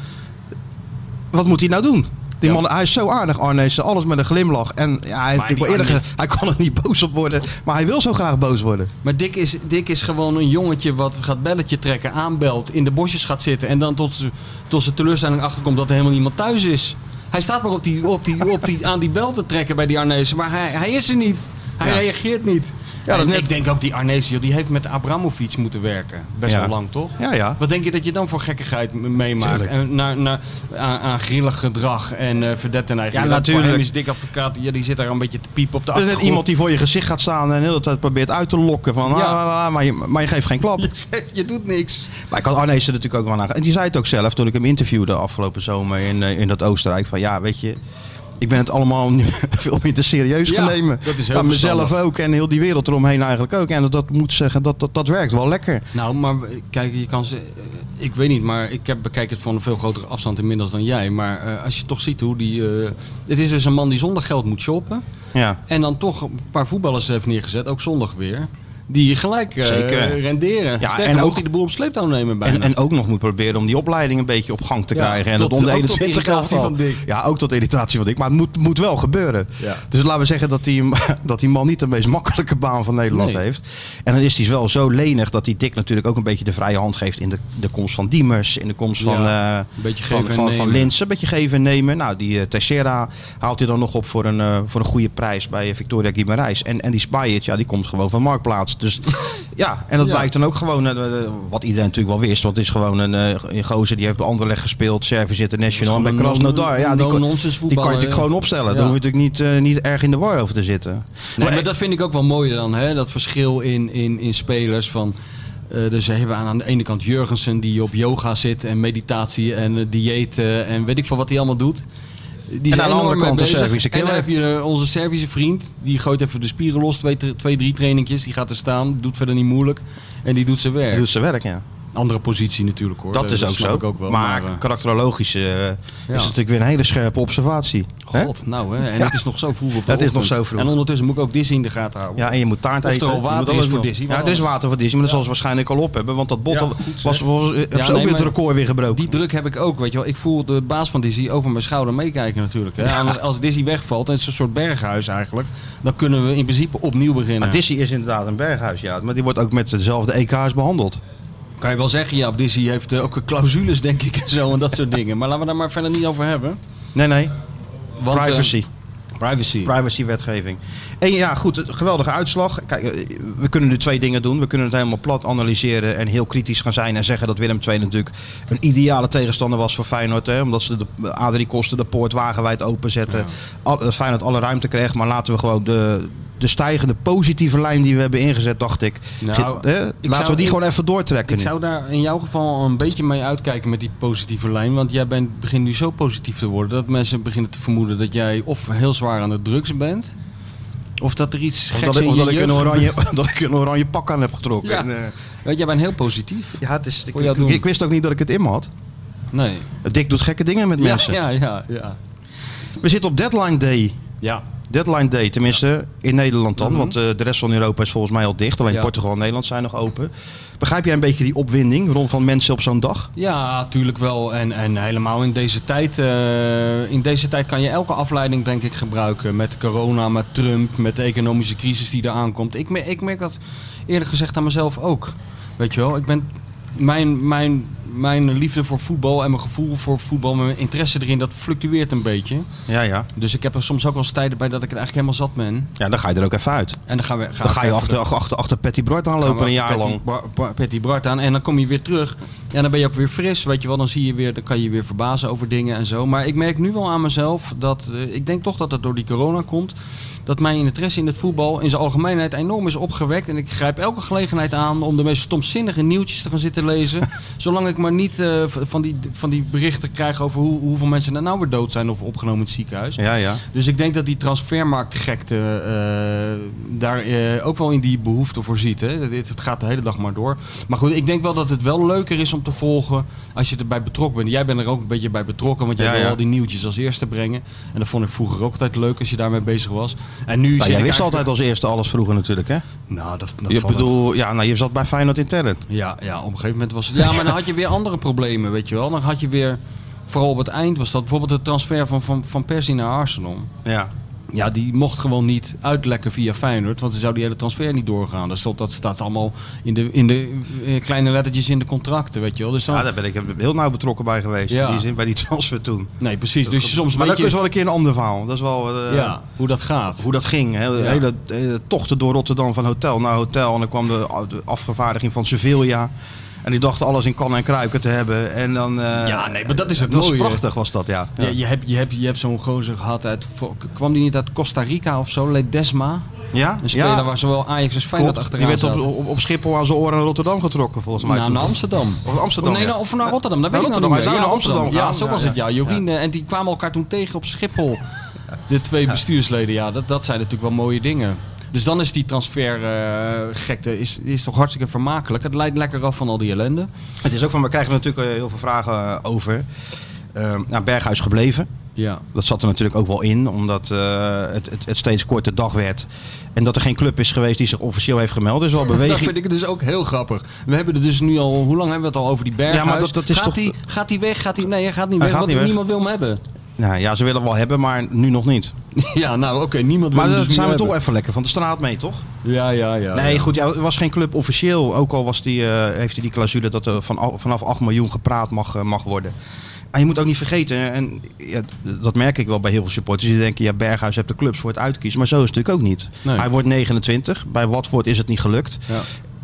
Wat moet hij nou doen? Die man, hij is zo aardig, Arnees. Alles met een glimlach. En ja, hij heeft natuurlijk wel eerder hij kan er niet boos op worden. Maar hij wil zo graag boos worden.
Maar Dick is, Dick is gewoon een jongetje wat gaat belletje trekken, aanbelt, in de bosjes gaat zitten en dan tot, tot zijn teleurstelling achterkomt dat er helemaal niemand thuis is. Hij staat maar op die, op die, op die, aan die bel te trekken bij die Arnezen, maar hij, hij is er niet. Hij
Ja.
reageert niet.
Ja, dat net-
Ik denk ook die Arnesio, die heeft met Abramovic moeten werken. Best wel lang, toch?
Ja, ja.
Wat denk je dat je dan voor gekkigheid meemaakt? En naar, naar, aan, aan grillig gedrag en eh verdette neiging.
Ja, natuurlijk.
Voor hem is dik advocaat, ja, die zit daar een beetje te piepen op de
Er is net
achtergrond.
iemand die voor je gezicht gaat staan en de hele tijd probeert uit te lokken. Van, ah, maar, je, maar je geeft geen klap.
je doet niks.
Maar ik had Arnezen natuurlijk ook wel nagaan. En die zei het ook zelf toen ik hem interviewde afgelopen zomer in, eh, in dat Oostenrijk. Van ja, weet je, ik ben het allemaal nu veel minder serieus
Ja,
nemen.
dat is heel
Ja, mezelf
verstandig.
ook en heel die wereld eromheen eigenlijk ook. En dat, moet zeggen, dat, dat, dat werkt wel lekker.
Nou, maar kijk, je kan ze. eh, Ik weet niet, maar ik heb, bekijk het van een veel grotere afstand inmiddels dan jij. Maar eh, als je toch ziet hoe die. eh, het is dus een man die zonder geld moet shoppen.
Ja.
En dan toch een paar voetballers heeft neergezet, ook zondag weer. Die gelijk eh,
Zeker.
renderen.
Ja,
Sterker
en ook-
die de boel op sleeptouw nemen bijna.
En, en ook nog moet proberen om die opleiding een beetje op gang te
Ja,
krijgen. En
tot-
dat onder
ook tot
21
irritatie
elftal.
van Dick.
Ja, ook tot irritatie van Dick. Maar het moet, moet wel gebeuren.
Ja.
Dus laten we zeggen dat die, dat die man niet de meest makkelijke baan van Nederland
Nee.
heeft. En dan is hij wel zo lenig dat die Dick natuurlijk ook een beetje de vrije hand geeft in de, de komst van Diemers. In de komst van,
beetje
van,
geven en
van, van. Een beetje geven en nemen. Nou, die eh, Teixeira haalt hij dan nog op voor een, voor een goede prijs bij Victoria Guimarães. En, en die Spajic, ja, die komt gewoon van Marktplaats. Dus ja, en dat
Ja.
blijkt dan ook gewoon, eh, eh, wat iedereen natuurlijk wel wist. Want het is gewoon een, een gozer die heeft bij Anderlecht gespeeld, Service International. En bij Krasnodar, ja, die, kon- die kan je natuurlijk gewoon opstellen. Daar hoef je natuurlijk niet, niet erg in de war over te zitten.
Nee, maar dat vind ik ook wel mooi dan, hè? dat verschil in, in, in spelers. Van, dus we hebben aan, aan de ene kant Jurgensen die op yoga zit en meditatie en diëten en weet ik veel wat hij allemaal doet. Die
En aan de andere kant de. Servische
En dan
killer.
heb je eh, onze Servische vriend, die gooit even de spieren los, twee, twee drie trainingjes, die gaat er staan, doet verder niet moeilijk en die doet zijn werk.
Die doet zijn werk, ja.
Andere positie natuurlijk hoor.
Dat is ook zo.
ook wel,
maar
eh,
karakterologisch eh,
Ja.
is het natuurlijk weer een hele scherpe observatie. hè?
God, nou hè, en het is nog zo vroeg op de
Het is nog zo vroeg.
En ondertussen moet ik ook Disney in de gaten houden.
Ja, en je moet taart
Of er
eten.
al water
moet
is voor
doen.
Disney,
Ja, er is water voor Disney, maar dat zal ze waarschijnlijk al op hebben. Want dat bot
goed,
was, was, ze ook weer het
maar
record weer gebroken.
Die druk heb ik ook, weet je wel. Ik voel de baas van Disney over mijn schouder meekijken natuurlijk. Hè. Als, als Disney wegvalt, en het is een soort berghuis eigenlijk, dan kunnen we in principe opnieuw beginnen.
Maar Disney is inderdaad een berghuis, ja. Maar die wordt ook met dezelfde EK's behandeld.
Kan je wel zeggen, ja, Disney heeft eh, ook clausules denk ik en zo en dat soort dingen. Maar laten we daar maar verder niet over hebben.
Nee, nee.
Want, eh,
Privacy.
privacy.
Privacy-wetgeving. En ja, goed, geweldige uitslag. Kijk, eh, we kunnen nu twee dingen doen. We kunnen het helemaal plat analyseren en heel kritisch gaan zijn en zeggen dat Willem II natuurlijk een ideale tegenstander was voor Feyenoord. Hè, omdat ze de Adrie Kosten de poort wagenwijd openzetten. Al, dat Feyenoord alle ruimte kreeg. Maar laten we gewoon de, de stijgende positieve lijn die we hebben ingezet, dacht ik.
Nou,
Ge- hè,
ik
laten
zou-
we die
ik-
gewoon even doortrekken.
Ik
nu.
zou daar in jouw geval een beetje mee uitkijken met die positieve lijn. Want jij bent, begint nu zo positief te worden dat mensen beginnen te vermoeden dat jij of heel zwaar aan de drugs bent. Of dat er iets
Of
geks
dat, ik-
in
of
je
dat ik, een oranje, dat ik een oranje pak aan heb getrokken.
Ja.
En, eh,
Weet, jij bent heel positief.
ja, het is, ik,
Voor jou
ik,
doen.
ik wist ook niet dat ik het in me had.
Nee.
Dick doet gekke dingen met mensen.
Ja, ja, ja.
We zitten op deadline day.
Ja.
Deadline day, tenminste in Nederland dan.
Mhm.
Want eh, de rest van Europa is volgens mij al dicht. Alleen. Portugal en Nederland zijn nog open. Begrijp jij een beetje die opwinding rond van mensen op zo'n dag?
Ja, tuurlijk wel. En, en helemaal in deze tijd. eh, in deze tijd kan je elke afleiding, denk ik, gebruiken. Met corona, met Trump, met de economische crisis die eraan komt. Ik, ik merk dat eerlijk gezegd aan mezelf ook. Weet je wel, ik ben. Mijn, mijn, mijn liefde voor voetbal en mijn gevoel voor voetbal, mijn interesse erin, dat fluctueert een beetje.
Ja, ja.
Dus ik heb er soms ook wel eens tijden bij dat ik het eigenlijk helemaal zat ben.
Ja, dan ga je er ook even uit.
En dan gaan we. Gaan
Dan ga je achter,
even-
achter, achter Patty
gaan
aanlopen een
achter
jaar lang.
Patty Bart aan. En dan kom je weer terug. En dan ben je ook weer fris. Weet je wel, dan zie je weer, dan kan je je weer verbazen over dingen en zo. Maar ik merk nu wel aan mezelf dat. eh, ik denk toch dat het door die corona komt. Dat mijn interesse in het voetbal in zijn algemeenheid enorm is opgewekt. En ik grijp elke gelegenheid aan om de meest stomzinnige nieuwtjes te gaan zitten lezen. Zolang ik maar niet eh, van, die, van die berichten krijg over hoe, hoeveel mensen er nou weer dood zijn of opgenomen in het ziekenhuis.
Ja, ja.
Dus ik denk dat die transfermarktgekte eh, daar eh, ook wel in die behoefte voor ziet. Hè. Het, het gaat de hele dag maar door. Maar goed, ik denk wel dat het wel leuker is om te volgen als je erbij betrokken bent. Jij bent er ook een beetje bij betrokken, want jij
Ja,
wil
ja.
al die nieuwtjes als eerste brengen. En dat vond ik vroeger ook altijd leuk als je daarmee bezig was. En nu
Nou, jij wist altijd als eerste alles vroeger natuurlijk, hè?
Nou, dat, dat
Je bedoel, ja, nou, je zat bij Feyenoord in.
Ja, ja, op een gegeven moment was het... Ja, maar dan had je weer andere problemen, weet je wel. Dan had je weer... Vooral op het eind was dat bijvoorbeeld de transfer van, van, van Persie naar Arsenal.
Ja.
Ja, die mocht gewoon niet uitlekken via Feyenoord, want dan zou die hele transfer niet doorgaan. Dat, stond, dat staat allemaal in de, in de eh, kleine lettertjes in de contracten, weet je wel. Dus dan,
Ja, daar ben ik heel nauw betrokken bij geweest.
Ja.
In die zin, bij die transfer toen.
nee, precies. Dus soms
maar dat is
je
wel een keer een ander verhaal. Dat is wel eh,
ja, hoe dat gaat.
hoe dat ging. Hè.
Ja.
Hele, hele tochten door Rotterdam van hotel naar hotel. En dan kwam de, de afgevaardiging van Sevilla. En die dachten alles in kannen en kruiken te hebben. En dan, eh,
Ja, nee, maar dat is het
was
mooie.
prachtig, was dat, ja.
Ja, je hebt, je hebt, je hebt zo'n gozer gehad uit... Kwam die niet uit Costa Rica of zo? Ledesma?
Ja?
Een speler
ja.
waar zowel Ajax als Feyenoord
Klopt.
achteraan
Die werd op, op, op Schiphol aan zijn oren naar Rotterdam getrokken, volgens mij.
Nou, naar Amsterdam.
Of Amsterdam,
Of, nee, nou, of naar Rotterdam. Dat weet
Naar
ik nou
Rotterdam.
niet meer.
naar Amsterdam
Ja, zo was het, ja.
ja.
Jorien eh, en die kwamen elkaar toen tegen op Schiphol. De twee bestuursleden, ja. Dat, dat zijn natuurlijk wel mooie dingen. Dus dan is die transfergekte is, is toch hartstikke vermakelijk. Het leidt lekker af van al die ellende.
Het is ook van, we krijgen natuurlijk eh, heel veel vragen eh, over. Uh, nou, Berghuis gebleven.
Ja.
Dat zat er natuurlijk ook wel in, omdat eh, het, het, het steeds korte dag werd. En dat er geen club is geweest die zich officieel heeft gemeld. Dus wel beweging.
Dat vind ik dus ook heel grappig. We hebben er dus nu al, hoe lang hebben we het al over die Berghuis?
Ja, maar dat- dat is
gaat
toch-
hij gaat die weg? Gaat hij, nee, hij gaat niet
Hij
weg,
gaat
want
niet weg.
niemand wil hem hebben.
Nou ja, ze willen hem wel hebben, maar nu nog niet.
ja, nou oké, niemand wil
Maar daar
dus
zijn we toch even lekker van de straat mee, toch?
Ja, ja, ja.
nee,
ja.
goed, ja, er was geen club officieel. Ook al was die, eh, heeft hij die clausule dat er van, vanaf 8 miljoen gepraat mag, eh, mag worden. En je moet ook niet vergeten, en ja, dat merk ik wel bij heel veel supporters. Die denken, ja, Berghuis heeft de clubs voor het uitkiezen. Maar zo is het natuurlijk ook niet.
Nee.
Hij wordt 29. Bij Watford is het niet gelukt.
Ja.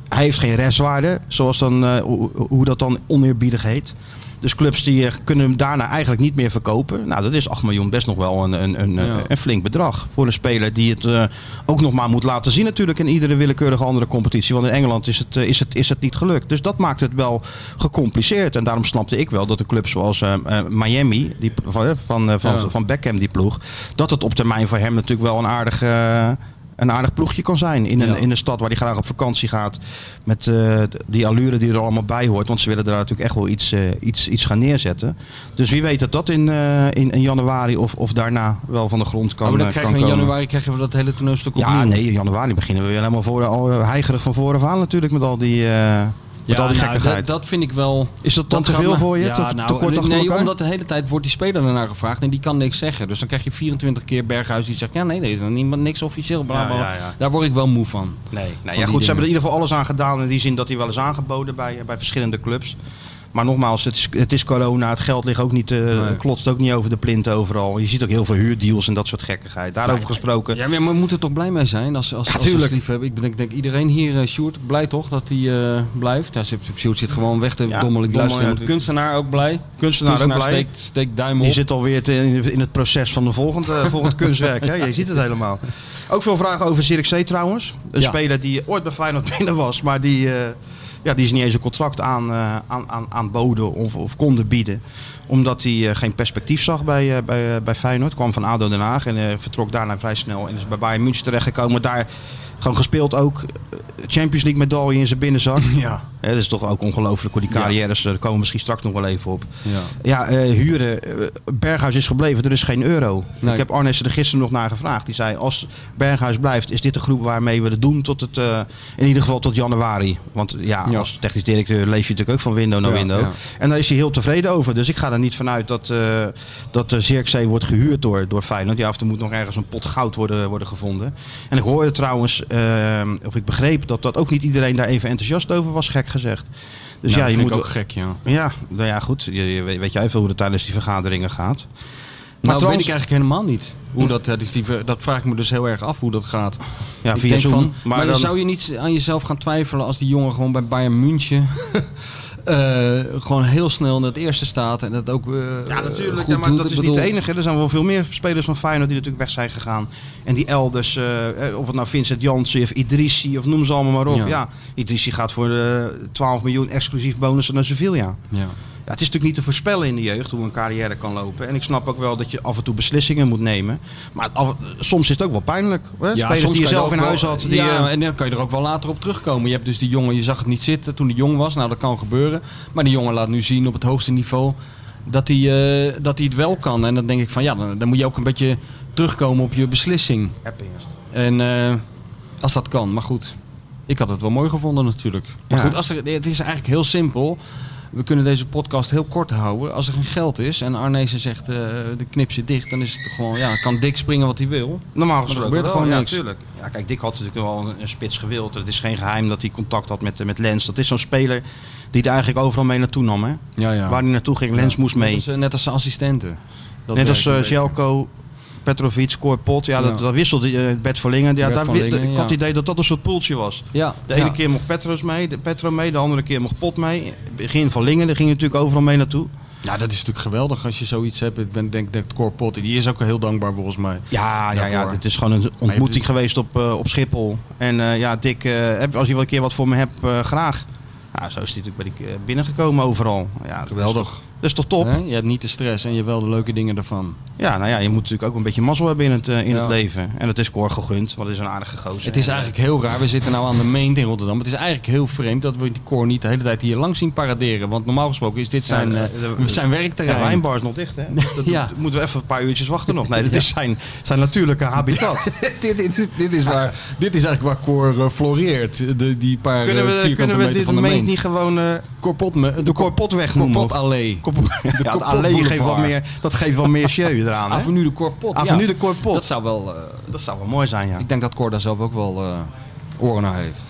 Hij heeft geen restwaarde, zoals dan, eh, hoe, hoe dat dan oneerbiedig heet. Dus clubs die eh, kunnen hem daarna eigenlijk niet meer verkopen. Nou, dat is 8 miljoen best nog wel een, een, een,
Ja.
een flink bedrag. Voor een speler die het eh, ook nog maar moet laten zien natuurlijk in iedere willekeurige andere competitie. Want in Engeland is het, eh, is het, is het niet gelukt. Dus dat maakt het wel gecompliceerd. En daarom snapte ik wel dat de clubs zoals eh, eh, Miami, die, van, van, eh, van,
Ja.
van Beckham die ploeg, dat het op termijn voor hem natuurlijk wel een aardig... een aardig ploegje kan zijn in een,
Ja.
in een stad waar hij graag op vakantie gaat. Met eh, die allure die er allemaal bij hoort. Want ze willen daar natuurlijk echt wel iets, eh, iets, iets gaan neerzetten. Dus wie weet dat dat in, eh, in, in januari of, of daarna wel van de grond kan,
Oh, maar dan krijgen we in
komen.
januari krijgen we dat hele toneelstuk opnieuw.
Ja, nee, in januari beginnen we weer helemaal voor, al heigerig van voren af aan natuurlijk met al die, met al die
nou,
gekkigheid.
dat, dat vind ik wel...
is dat dan te veel voor je?
Ja,
te,
nou,
te kort achter
nee,
elkaar?
omdat de hele tijd wordt die speler ernaar gevraagd en die kan niks zeggen. Dus dan krijg je 24 keer Berghuis die zegt, ja nee, er is dan niemand, niks officieel. Bla, bla.
ja.
Daar word ik wel moe van.
Nee, nee ja, goed, ze hebben er in ieder geval alles aan gedaan. In die zin dat hij wel is aangeboden bij, eh, bij verschillende clubs. Maar nogmaals, het is, het is corona. Het geld ligt ook niet,
Nee.
klotst ook niet over de plint overal. Je ziet ook heel veel huurdeals en dat soort gekkigheid. Daarover gesproken.
Ja, maar we moeten er toch blij mee zijn als, als,
Ja,
als liefhebber. Ik denk, denk iedereen hier, eh Sjoerd, blij toch dat hij eh, blijft. Ja, zit- Sjoerd zit gewoon weg te
Ja,
dommelen. Ik
dommel,
luister
ja,
hem. Kunstenaar ook blij.
Kunstenaar, ook
Kunstenaar
blij.
steekt, steekt duim
Die
op.
zit alweer te- in, in het proces van de volgende, volgend kunstwerk. Hè? Je ziet het helemaal. Ook veel vragen over Zirkzee trouwens. Een
Ja.
speler die ooit bij Feyenoord binnen was. Maar die, ja, die is niet eens een contract aan, eh, aan, aan, aanboden of, of konden bieden. Omdat hij eh, geen perspectief zag bij, eh, bij, bij Feyenoord. Kwam van ADO Den Haag en vertrok daarna vrij snel. En is bij Bayern München terechtgekomen. Daar gewoon gespeeld ook. Champions League medaille in zijn binnenzak.
Ja.
Dat is toch ook ongelooflijk hoe die carrières. Daar komen we misschien straks nog wel even op.
Ja.
Ja, eh, huren. eh, Berghuis is gebleven, er is geen euro.
Nee.
Ik heb Arnes er gisteren nog naar gevraagd. Die zei, als Berghuis blijft, is dit de groep waarmee we het doen tot het, eh, in ieder geval tot januari. Want ja, als technisch directeur leef je natuurlijk ook van window naar window. En daar is hij heel tevreden over. Dus ik ga er niet vanuit dat, eh dat uh, Zirkzee wordt gehuurd door, door Feyenoord. Ja, of er moet nog ergens een pot goud worden, worden gevonden. En ik hoorde trouwens, eh, of ik begreep dat dat ook niet iedereen daar even enthousiast over was, gek gezegd. Dus
Nou,
ja, je moet
ook gek, ja.
ja, nou ja, goed. Je, je weet, weet jij veel hoe het tijdens die vergaderingen gaat.
Nou,
trouwens-
weet ik eigenlijk helemaal niet. Hoe dat, eh, dus dat vraag ik me dus heel erg af hoe dat gaat.
Ja,
ik
via Zoom.
van, maar
maar
dan, zou je niet aan jezelf gaan twijfelen als die jongen gewoon bij Bayern München eh, gewoon heel snel in het eerste staat en dat ook eh,
ja, natuurlijk.
goed
Ja, maar
doet.
dat is
bedoel,
niet de enige. Er zijn wel veel meer spelers van Feyenoord die natuurlijk weg zijn gegaan. En die elders, eh, of het nou Vincent Janssen of Idrissi of noem ze allemaal maar op.
Ja.
Ja, Idrissi gaat voor eh 12 miljoen exclusief bonussen naar Sevilla.
Ja.
Ja, het is natuurlijk niet te voorspellen in de jeugd hoe een carrière kan lopen. En ik snap ook wel dat je af en toe beslissingen moet nemen. Maar af- soms is het ook wel pijnlijk. Hè? Spelers
soms
die je zelf in huis had. Die,
ja,
eh,
en dan kan je er ook wel later op terugkomen. Je hebt dus die jongen, je zag het niet zitten toen hij jong was. Nou, dat kan gebeuren. Maar die jongen laat nu zien op het hoogste niveau dat hij, eh, dat hij het wel kan. En dan denk ik van ja, dan, dan moet je ook een beetje terugkomen op je beslissing. En eh, als dat kan, maar goed. Ik had het wel mooi gevonden natuurlijk. Maar
Ja.
goed, als er, het is eigenlijk heel simpel. We kunnen deze podcast heel kort houden. Als er geen geld is en Arnezen zegt, eh, de knip zit dicht, dan is het gewoon, ja, kan Dick springen wat hij wil.
Normaal
er
gesproken
gebeurt
wel,
gewoon
ja,
niks.
tuurlijk. Ja, kijk, Dick had natuurlijk wel een, een spits gewild. Het is geen geheim dat hij contact had met, met Lens. Dat is zo'n speler die er eigenlijk overal mee naartoe nam. Hè?
Ja, ja.
Waar hij naartoe ging, Lens moest mee.
Net als, eh, net als zijn assistenten. Dat
Net als uh. Jelko, Petrovic, Korpot. Ja, dat,
Ja.
dat wisselde uh, Bert van Lingen. Ja,
Bert
daar,
van
wi-
Lingen,
ik had het idee dat dat een soort poeltje was.
Ja,
De ene
ja.
keer mocht Petros mee, de Petro mee, de andere keer mocht Pot mee. Begin van Lingen, daar ging natuurlijk overal mee naartoe.
Ja, dat is natuurlijk geweldig als je zoiets hebt. Ik ben, denk dat Cor Pot, die is ook heel dankbaar volgens mij.
Ja, ja, ja, dit is gewoon een ontmoeting geweest op, eh, op Schiphol. En eh, ja, Dick, eh, als je wel een keer wat voor me hebt, eh, graag. Ja, zo is hij natuurlijk bij die, eh, binnengekomen overal. Ja, dat
Geweldig.
Is toch, dat is toch top?
Je hebt niet de stress en je hebt wel de leuke dingen ervan.
Ja, nou ja, je moet natuurlijk ook een beetje mazzel hebben in het, eh, in
Ja.
het leven. En dat is Cor gegund, want het is een aardige gozer.
Het is
En,
eigenlijk heel raar. We zitten nou aan de Meent in Rotterdam. Het is eigenlijk heel vreemd dat we die Cor niet de hele tijd hier langs zien paraderen. Want normaal gesproken is dit zijn,
Ja,
eh,
de- de-
zijn werkterrein.
wijnbar is nog dicht, hè? Dat,
Ja.
moeten we even een paar uurtjes wachten nog. Nee, dit is zijn, zijn natuurlijke habitat.
dit, dit, is, dit, is waar, dit is eigenlijk waar Cor eh, floreert. De, die paar
kunnen
eh,
we,
vierkante
kunnen we
meter
dit
van de
meent niet gewoon eh,
me-
de
de
Corpotweg noemen?
Corpot-allee.
Kop- ja, het allee geeft wat meer, dat geeft wel meer show eraan.
Avenue de Corpot.
Avenue
ja.
de Corpot.
Dat zou wel... eh,
Dat zou wel mooi zijn, ja.
ik denk dat Cor daar zelf ook wel eh, oren naar heeft.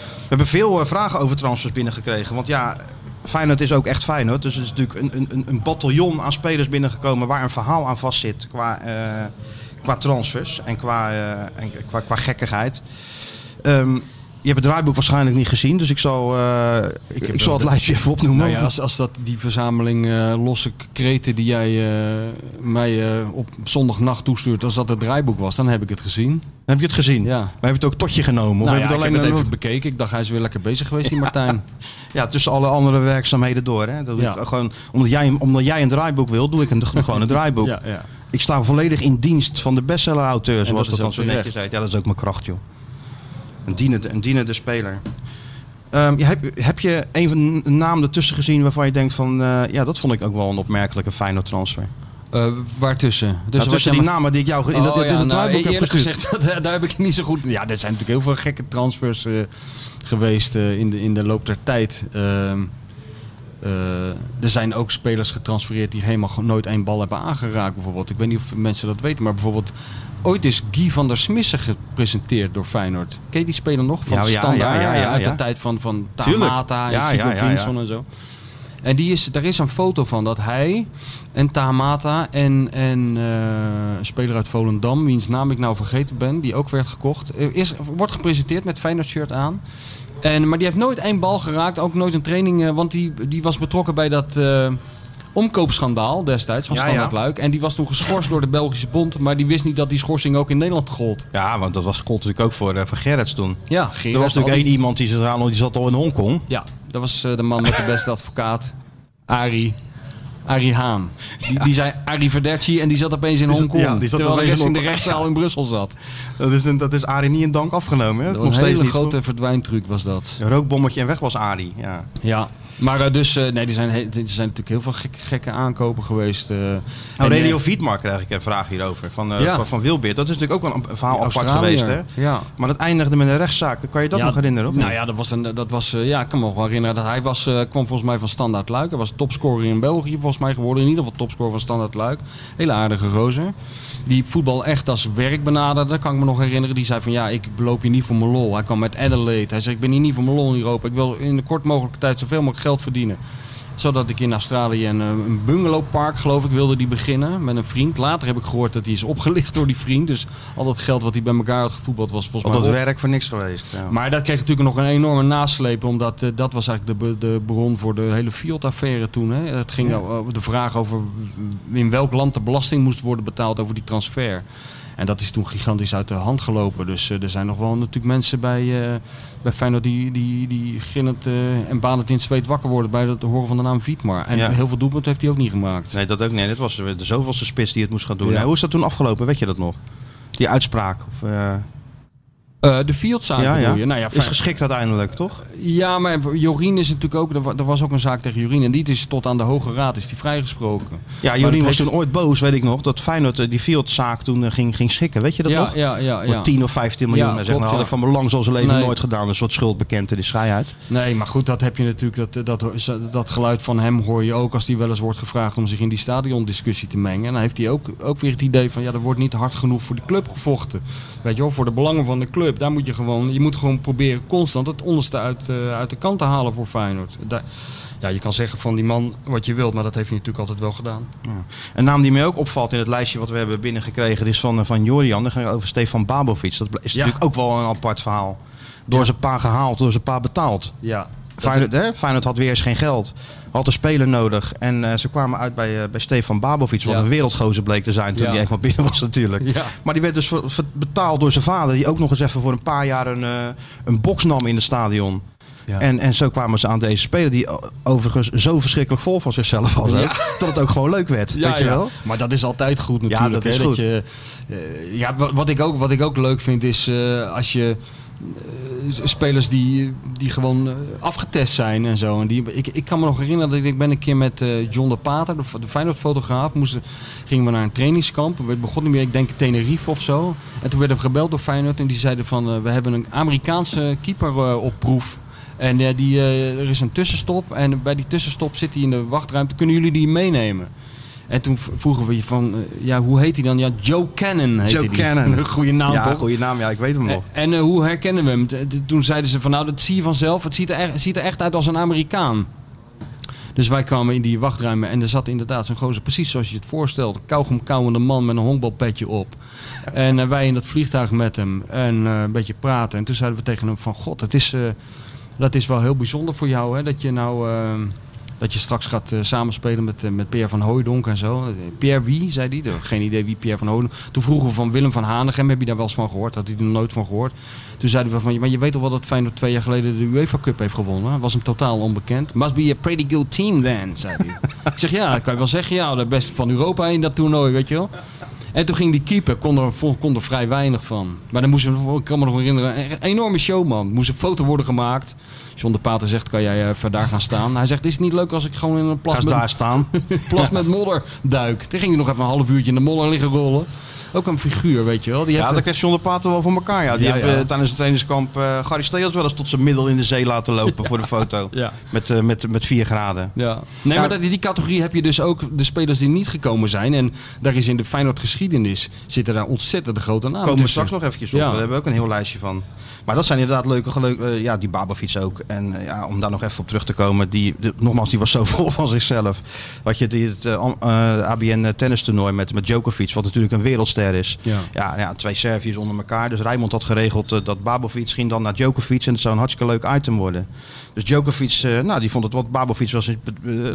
We hebben veel eh, vragen over transfers binnengekregen. Want ja, Feyenoord is ook echt Feyenoord. Dus er is natuurlijk een, een, een bataljon aan spelers binnengekomen waar een verhaal aan vastzit qua, eh, qua transfers en qua, en qua, qua gekkigheid. Ehm, hebt het draaiboek waarschijnlijk niet gezien, dus ik zal, eh, ik, zal het lijstje even opnoemen.
Nou ja, als, als dat die verzameling eh, losse kreten die jij eh, mij op zondagnacht toestuurt, als dat het draaiboek was, dan heb ik het gezien.
Heb je het gezien?
Ja.
Maar heb je het ook tot je genomen? Of
Nou
heb
ja,
je
ik
het
heb
alleen
het even bekeken. Ik dacht, hij is weer lekker bezig geweest, die Martijn.
ja, tussen alle andere werkzaamheden door. Hè? Dat
Ja.
ik gewoon, omdat, jij, omdat jij een draaiboek wil, doe ik een, gewoon een draaiboek.
ja, ja.
Ik sta volledig in dienst van de bestseller-auteur, zoals
dat
dat, dan zo netjes heet. Ja, dat is ook mijn kracht, joh. Een dienende, een dienende speler. Ehm, ja, heb, heb je een, van- een naam ertussen gezien waarvan je denkt van... eh, ja, dat vond ik ook wel een opmerkelijke Feyenoord transfer.
Eh, waartussen? Dus wat
tussen die
maar-
namen die ik jou in
Oh
in
ja, nou,
heb gestuurd.
gezegd, daar, daar heb ik niet zo goed... Ja, er zijn natuurlijk heel veel gekke transfers eh, geweest in, de, in de loop der tijd. Ehm, eh, er zijn ook spelers getransfereerd die helemaal nooit één bal hebben aangeraakt bijvoorbeeld. Ik weet niet of mensen dat weten, maar bijvoorbeeld... Ooit is Guy van der Smissen gepresenteerd door Feyenoord. Ken je die speler nog? Van
Ja, ja,
Standaard,
ja, ja,
uit de tijd van, van. Tamata en Sigurd
ja, ja, ja.
Vinson en zo. En die is, daar is een foto van dat hij en Tamata en, en eh, een speler uit Volendam, wiens naam ik nou vergeten ben, die ook werd gekocht, eh, is, wordt gepresenteerd met Feyenoord shirt aan. En, maar die heeft nooit één bal geraakt, ook nooit een training, eh, want die, die was betrokken bij dat eh, omkoopschandaal destijds van
Ja.
Luik. En die was toen geschorst door de Belgische bond, maar die wist niet dat die schorsing ook in Nederland gold.
Ja, want dat was gold natuurlijk ook voor, eh, voor Gerrits toen.
Ja,
Er
Gerard,
was
al
natuurlijk
die-
één iemand die, zich aan, die zat al in Hongkong.
Ja, dat was eh, de man met de beste advocaat. Arie. Arie Haan. Die, die zei Arrivederci en die zat opeens in Hongkong.
ja, die zat
terwijl de rest in de rechtszaal in Brussel zat.
Dat is, een, dat is Arie niet in dank afgenomen. Hè? Nog
een hele grote verdwijntruc was dat.
Een rookbommetje en weg was Arie. Ja.
Ja. Maar eh, dus, eh, nee, er zijn, er zijn natuurlijk heel veel gekke, gekke aankopen geweest. eh.
Nou,
En,
Radio Vietmar krijg ik een vraag hierover. Van,
Ja.
van, van Wilbeert. Dat is natuurlijk ook wel een verhaal apart geweest. Hè?
Ja.
Maar dat eindigde met een rechtszaak. Kan je dat
Ja,
nog herinneren? Of
nou
niet?
ja, dat was een, dat was, ja, ik kan me nog wel herinneren dat hij was, kwam volgens mij van Standaard Luik. Hij was topscorer in België volgens mij geworden. In ieder geval topscorer van Standaard Luik. Hele aardige gozer. Die voetbal echt als werk benaderde. Dat kan ik me nog herinneren. Die zei van ja, ik loop hier niet voor mijn lol. Hij kwam met Adelaide. Hij zei ik ben hier niet voor mijn lol in Europa. Ik wil in de kort mogelijke tijd zoveel mogelijk geld verdienen zodat ik in Australië een, eh, een bungalowpark, geloof ik, wilde die beginnen met een vriend. Later heb ik gehoord dat hij is opgelicht door die vriend. Dus al dat geld wat hij bij elkaar had gevoetbald was volgens
dat
op.
werk voor niks geweest. Ja.
Maar dat kreeg natuurlijk nog een enorme nasleep, omdat eh, dat was eigenlijk de, de bron voor de hele Fiat-affaire toen. Hè. Het ging over de vraag over in welk land de belasting moest worden betaald over die transfer. En dat is toen gigantisch uit de hand gelopen. Dus eh, er zijn nog wel natuurlijk mensen bij, eh bij Feyenoord die, die, die eh, en banend in het zweet wakker worden bij het horen van de naam Vietmar. En
Ja.
heel veel doelpunten heeft hij ook niet gemaakt.
Nee, dat ook niet. Dit was de zoveelste spits die het moest gaan doen.
Ja.
Nee, hoe is dat toen afgelopen? Weet je dat nog? Die uitspraak? Of, eh,
de Fieldzaak
ja,
bedoel
ja.
je? Nou ja,
is geschikt uiteindelijk, toch?
Ja, maar Jorien is natuurlijk ook... Er wa- was ook een zaak tegen Jorien. En die is tot aan de Hoge Raad is die vrijgesproken.
Ja,
Maar
Jorien was
heeft-
toen ooit boos, weet ik nog, dat Feyenoord eh, die Fieldzaak toen eh, ging, ging schikken. Weet je dat
ja,
nog?
ja, ja,
Voor
ja.
10 of 15 miljoen.
Ja, klopt,
nou had ik van belang zoals leven
Nee.
nooit gedaan. Een soort schuldbekend, die schij uit.
Nee, maar goed, dat heb je natuurlijk. Dat, dat, dat geluid van hem hoor je ook als hij wel eens wordt gevraagd om zich in die stadiondiscussie te mengen. En dan heeft hij ook, ook weer het idee van ja, er wordt niet hard genoeg voor de club gevochten. Weet je wel, voor de belangen van de club. Daar moet je gewoon, je moet gewoon proberen constant het onderste uit, eh, uit de kant te halen voor Feyenoord. Daar, ja, je kan zeggen van die man wat je wilt, maar dat heeft hij natuurlijk altijd wel gedaan.
Een naam die mij ook opvalt in het lijstje wat we hebben binnengekregen is van, eh, van Jorian. Dat ging over Stefan Babovic. Dat is
Ja.
natuurlijk ook wel een apart verhaal. Door zijn pa gehaald, door zijn pa betaald.
Ja,
Feyenoord, hè? Feyenoord had weer eens geen geld. Had een speler nodig. En eh, ze kwamen uit bij, eh, bij Stefan Babovic. Wat
Ja.
een wereldgozer bleek te zijn toen
Ja.
hij eenmaal binnen was natuurlijk.
Ja.
Maar die werd dus betaald door zijn vader. Die ook nog eens even voor een paar jaar een, eh, een box nam in het stadion.
Ja.
En, en zo kwamen ze aan deze speler die overigens zo verschrikkelijk vol van zichzelf was. ook,
Ja.
Dat het ook gewoon leuk werd.
Ja,
weet je
ja.
wel?
Maar dat is altijd goed natuurlijk.
dat is
hè,
goed.
je, eh, ja, wa- wat ik, ook, wat ik ook leuk vind is als je spelers die, die gewoon eh, afgetest zijn en zo. En die, ik, ik kan me nog herinneren dat ik, ben een keer met eh, John de Pater, de, de Feyenoord-fotograaf, moesten, gingen we naar een trainingskamp. We begonnen meer, ik denk Tenerife of zo. En toen werden we gebeld door Feyenoord en die zeiden van, eh, we hebben een Amerikaanse keeper eh, op proef. En eh, die, eh, er is een tussenstop en bij die tussenstop zit hij in de wachtruimte. Kunnen jullie die meenemen? En toen vroegen we je van, eh, ja, hoe heet hij dan? Ja, Joe Cannon heette
Joe. Cannon.
Goede naam
ja,
toch?
goede naam. Ja, ik weet hem nog.
En, en, eh, hoe herkennen we hem? Toen zeiden ze van, nou, dat zie je vanzelf. Het ziet er echt, ziet er echt uit als een Amerikaan. Dus wij kwamen in die wachtruimte en er zat inderdaad zo'n gozer, precies zoals je het voorstelt. Kauwgom kauwende man met een honkbalpetje op. En eh, wij in dat vliegtuig met hem en een beetje praten. En toen zeiden we tegen hem van, god, het is, dat is wel heel bijzonder voor jou, hè, dat je nou... dat je straks gaat eh, samenspelen met, eh, met Pierre van Hooijdonk en zo. Eh, Pierre wie, zei hij. Geen idee wie Pierre van Hooijdonk. Toen vroegen we van Willem van Hanegem. Heb je daar wel eens van gehoord? Had hij er nooit van gehoord. Toen zeiden we van, maar je weet toch wel dat Feyenoord twee jaar geleden de UEFA Cup heeft gewonnen? Was hem totaal onbekend. Must be a pretty good team then, zei hij. ik zeg, ja, kan je wel zeggen. Ja, de beste van Europa in dat toernooi, weet je wel. En toen ging die keeper, kon er, kon er vrij weinig van. Maar dan moest ik kan me nog herinneren, een enorme showman. Moest een foto worden gemaakt. John de Pater zegt, kan jij even daar gaan staan? Hij zegt, is het niet leuk als ik gewoon in een plas met,
daar staan.
plas met modder duik? Toen ging hij nog even een half uurtje in de modder liggen rollen. Ook een figuur, weet je wel. Die
Ja,
heeft
dat kreeg John de Pater wel voor elkaar. Ja. Die
Ja, ja.
eh, tijdens het trainingskamp eh Gary Steels wel eens tot zijn middel in de zee laten lopen voor de foto.
Ja.
Met, eh, met, met 4 graden.
Ja. Nee, maar dat, in die categorie heb je dus ook de spelers die niet gekomen zijn. En daar is in de Feyenoord geschiedenis zitten daar ontzettend grote namen
Komen we straks nog eventjes op. Daar hebben we ook een heel lijstje van. Maar dat zijn inderdaad leuke geleuken. ja, die Babovic ook. En eh, ja, om daar nog even op terug te komen. Die, de- nogmaals, die was zo vol van zichzelf. Wat je die, het eh, eh, ABN tennis toernooi met, met Djokovic. Wat natuurlijk een wereldster is.
Ja.
Ja, ja, twee Serviërs onder elkaar. Dus Rijmond had geregeld dat Babovic ging dan naar Djokovic. En het zou een hartstikke leuk item worden. Dus Djokovic, eh, nou, die vond het wat Babovic was.